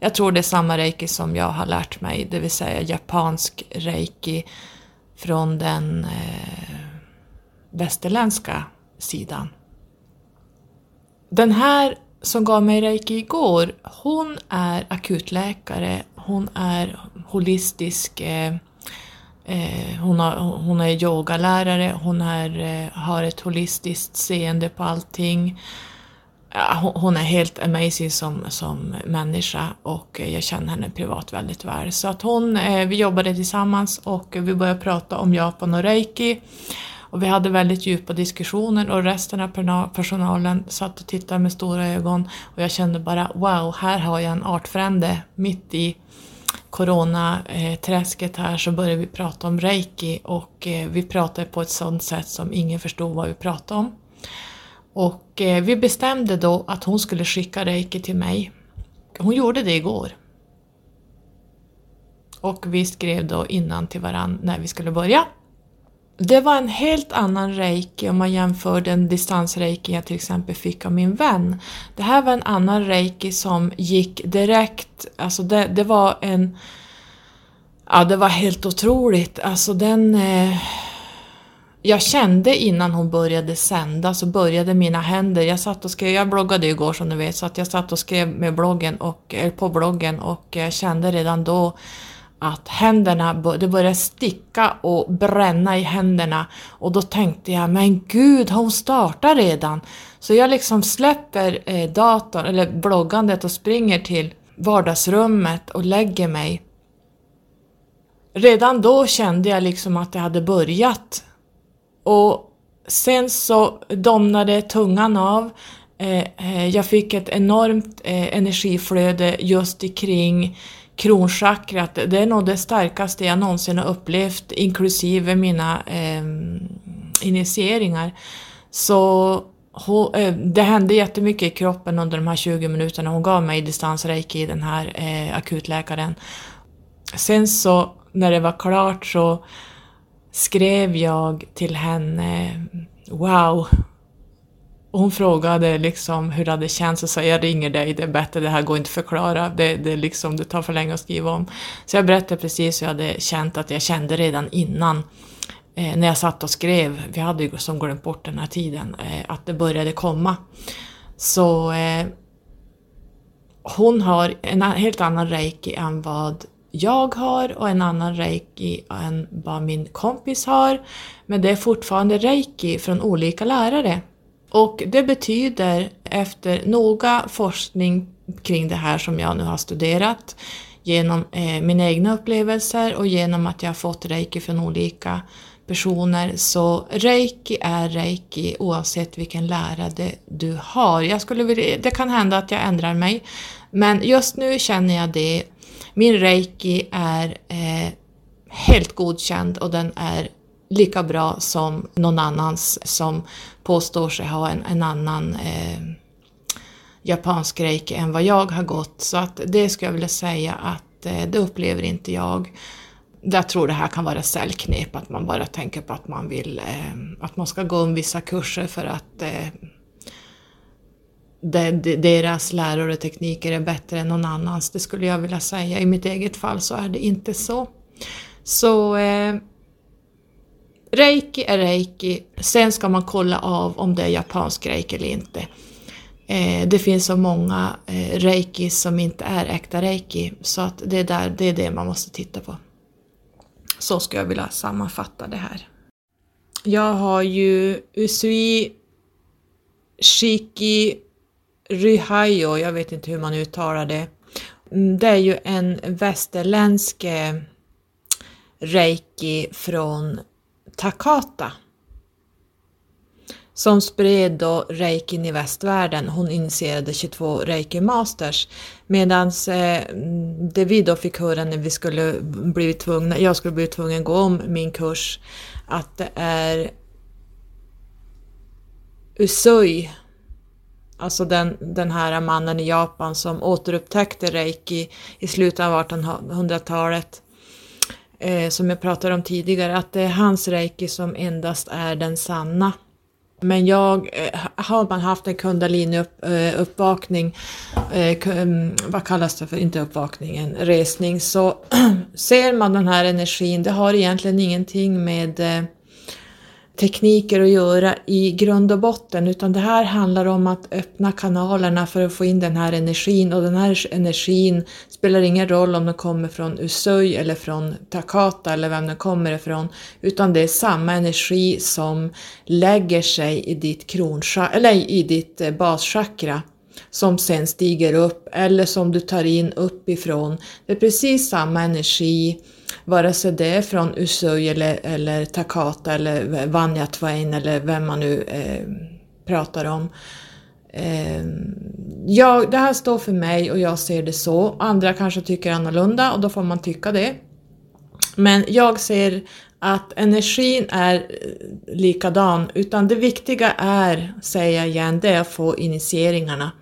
Speaker 1: Jag tror det är samma reiki som jag har lärt mig, det vill säga japansk reiki från den eh, västerländska sidan. Den här som gav mig reiki igår, hon är akutläkare, hon är holistisk, eh, eh, hon, har, hon är yogalärare, hon är, eh, har ett holistiskt seende på allting hon är helt amazing som, som människa och jag känner henne privat väldigt väl. Så att hon, eh, vi jobbade tillsammans och vi började prata om Japan och reiki. Och vi hade väldigt djupa diskussioner och resten av personalen satt och tittade med stora ögon och jag kände bara wow, här har jag en artfrände mitt i coronaträsket här så började vi prata om reiki och eh, vi pratade på ett sådant sätt som ingen förstod vad vi pratade om. Och eh, vi bestämde då att hon skulle skicka reiki till mig. Hon gjorde det igår. Och vi skrev då innan till varandra när vi skulle börja. Det var en helt annan reiki om man jämför den distansreiki jag till exempel fick av min vän. Det här var en annan reiki som gick direkt, alltså det, det var en... Ja, det var helt otroligt. Alltså den... Eh, jag kände innan hon började sända så började mina händer, jag satt och skrev, jag bloggade igår som du vet, så att jag satt och skrev med bloggen och, eh, på bloggen och jag kände redan då att händerna, det började sticka och bränna i händerna och då tänkte jag, men gud, har hon startat redan? Så jag liksom släpper eh, datorn, eller bloggandet och springer till vardagsrummet och lägger mig. Redan då kände jag liksom att det hade börjat och sen så domnade tungan av. Eh, eh, jag fick ett enormt eh, energiflöde just kring kronchakrat. Det är nog det starkaste jag någonsin har upplevt, inklusive mina eh, initieringar. Så hon, eh, det hände jättemycket i kroppen under de här 20 minuterna. Hon gav mig distansreiki, den här eh, akutläkaren. Sen så när det var klart så skrev jag till henne Wow! Hon frågade liksom hur det hade känts och sa jag ringer dig, det är bättre, det här går inte att förklara, det, det, liksom, det tar för länge att skriva om. Så jag berättade precis hur jag hade känt att jag kände redan innan eh, när jag satt och skrev, vi hade ju som glömt bort den här tiden, eh, att det började komma. Så eh, hon har en helt annan reiki än vad jag har och en annan reiki än vad min kompis har. Men det är fortfarande reiki från olika lärare. Och det betyder efter noga forskning kring det här som jag nu har studerat genom eh, mina egna upplevelser och genom att jag har fått reiki från olika personer så reiki är reiki oavsett vilken lärare du har. Jag skulle vilja, det kan hända att jag ändrar mig men just nu känner jag det min reiki är eh, helt godkänd och den är lika bra som någon annans som påstår sig ha en, en annan eh, japansk reiki än vad jag har gått. Så att det skulle jag vilja säga att eh, det upplever inte jag. Jag tror det här kan vara säljknep, att man bara tänker på att man vill eh, att man ska gå om vissa kurser för att eh, deras läror och tekniker är bättre än någon annans. Det skulle jag vilja säga. I mitt eget fall så är det inte så. Så eh, reiki är reiki. Sen ska man kolla av om det är japansk reiki eller inte. Eh, det finns så många eh, reiki som inte är äkta reiki så att det är, där, det är det man måste titta på. Så skulle jag vilja sammanfatta det här. Jag har ju Usui Shiki Ryhayo, jag vet inte hur man uttalar det. Mm, det är ju en västerländsk reiki från Takata som spred då reikin i västvärlden. Hon initierade 22 reiki masters medan eh, det vi då fick höra när vi skulle bli tvungna, jag skulle bli tvungen att gå om min kurs, att det är Usui, alltså den, den här mannen i Japan som återupptäckte reiki i slutet av 1800-talet eh, som jag pratade om tidigare, att det är hans reiki som endast är den sanna. Men jag, eh, har man haft en kundalini-uppvakning, eh, mm, vad kallas det för, inte uppvakning, en resning, så ser man den här energin, det har egentligen ingenting med eh, tekniker att göra i grund och botten utan det här handlar om att öppna kanalerna för att få in den här energin och den här energin spelar ingen roll om den kommer från Usui eller från Takata eller vem den kommer ifrån utan det är samma energi som lägger sig i ditt kronchakra, eller i ditt eh, baschakra som sen stiger upp eller som du tar in uppifrån. Det är precis samma energi vare sig det är från Usui eller, eller Takata eller Vanja Twain eller vem man nu eh, pratar om. Eh, ja, det här står för mig och jag ser det så. Andra kanske tycker annorlunda och då får man tycka det. Men jag ser att energin är eh, likadan, utan det viktiga är, säger jag igen, det är att få initieringarna.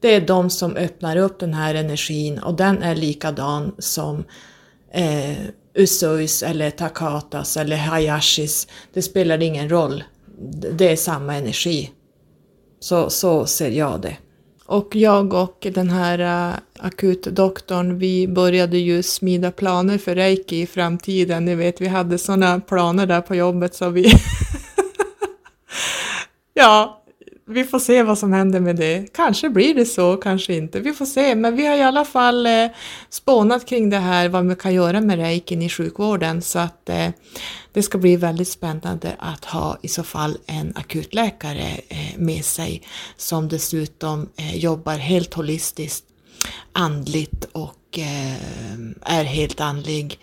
Speaker 1: Det är de som öppnar upp den här energin och den är likadan som eh, Usuis eller Takatas eller Hayashis, det spelar ingen roll. Det är samma energi. Så, så ser jag det. Och jag och den här uh, akutdoktorn, vi började ju smida planer för reiki i framtiden. Ni vet, vi hade sådana planer där på jobbet så vi... ja, vi får se vad som händer med det. Kanske blir det så, kanske inte. Vi får se, men vi har i alla fall eh, spånat kring det här, vad man kan göra med reikin i sjukvården, så att eh, det ska bli väldigt spännande att ha i så fall en akutläkare eh, med sig som dessutom eh, jobbar helt holistiskt, andligt och eh, är helt andlig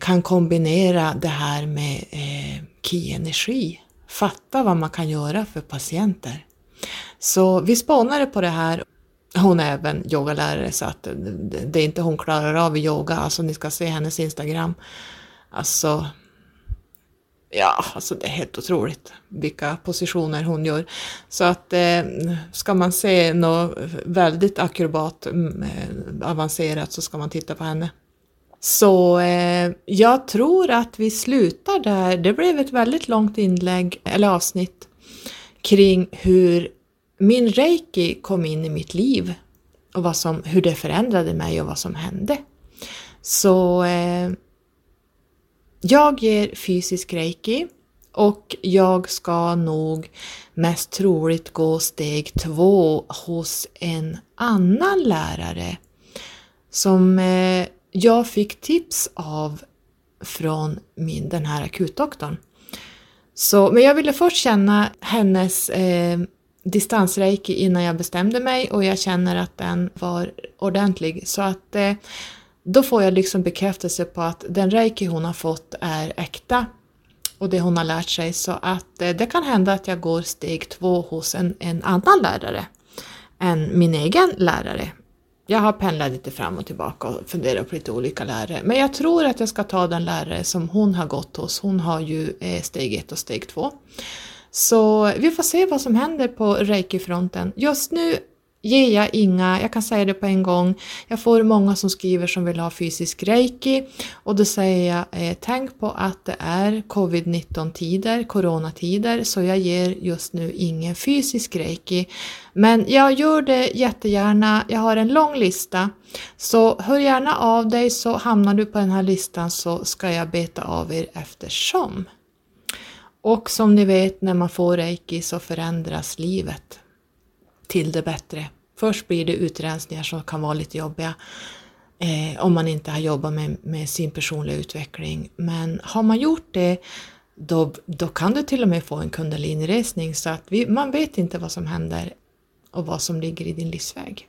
Speaker 1: kan kombinera det här med eh, ki-energi fatta vad man kan göra för patienter. Så vi spanade på det här. Hon är även yogalärare så att det är inte hon klarar av i yoga, alltså ni ska se hennes Instagram. Alltså, ja, alltså det är helt otroligt vilka positioner hon gör. Så att eh, ska man se något väldigt akrobat mm, eh, avancerat så ska man titta på henne. Så eh, jag tror att vi slutar där. Det blev ett väldigt långt inlägg, eller avsnitt, kring hur min reiki kom in i mitt liv och vad som, hur det förändrade mig och vad som hände. Så eh, jag ger fysisk reiki och jag ska nog mest troligt gå steg två hos en annan lärare som eh, jag fick tips av från min, den här akutdoktorn. Så, men jag ville först känna hennes eh, distansreiki innan jag bestämde mig och jag känner att den var ordentlig. Så att eh, då får jag liksom bekräftelse på att den reiki hon har fått är äkta och det hon har lärt sig. Så att eh, det kan hända att jag går steg två hos en, en annan lärare än min egen lärare jag har pendlat lite fram och tillbaka och funderat på lite olika lärare. Men jag tror att jag ska ta den lärare som hon har gått hos. Hon har ju eh, steg 1 och steg 2. Så vi får se vad som händer på reiki-fronten. Just nu ger jag inga, jag kan säga det på en gång, jag får många som skriver som vill ha fysisk reiki. Och då säger jag eh, tänk på att det är covid-19 tider, coronatider, så jag ger just nu ingen fysisk reiki. Men jag gör det jättegärna, jag har en lång lista, så hör gärna av dig så hamnar du på den här listan så ska jag beta av er eftersom. Och som ni vet när man får reiki så förändras livet till det bättre. Först blir det utrensningar som kan vara lite jobbiga eh, om man inte har jobbat med, med, sin personliga utveckling. Men har man gjort det då, då kan du till och med få en kundaliniresning så att vi, man vet inte vad som händer och vad som ligger i din livsväg.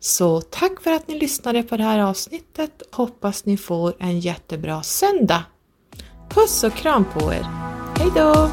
Speaker 1: Så tack för att ni lyssnade på det här avsnittet. Hoppas ni får en jättebra söndag. Puss och kram på er! Hejdå!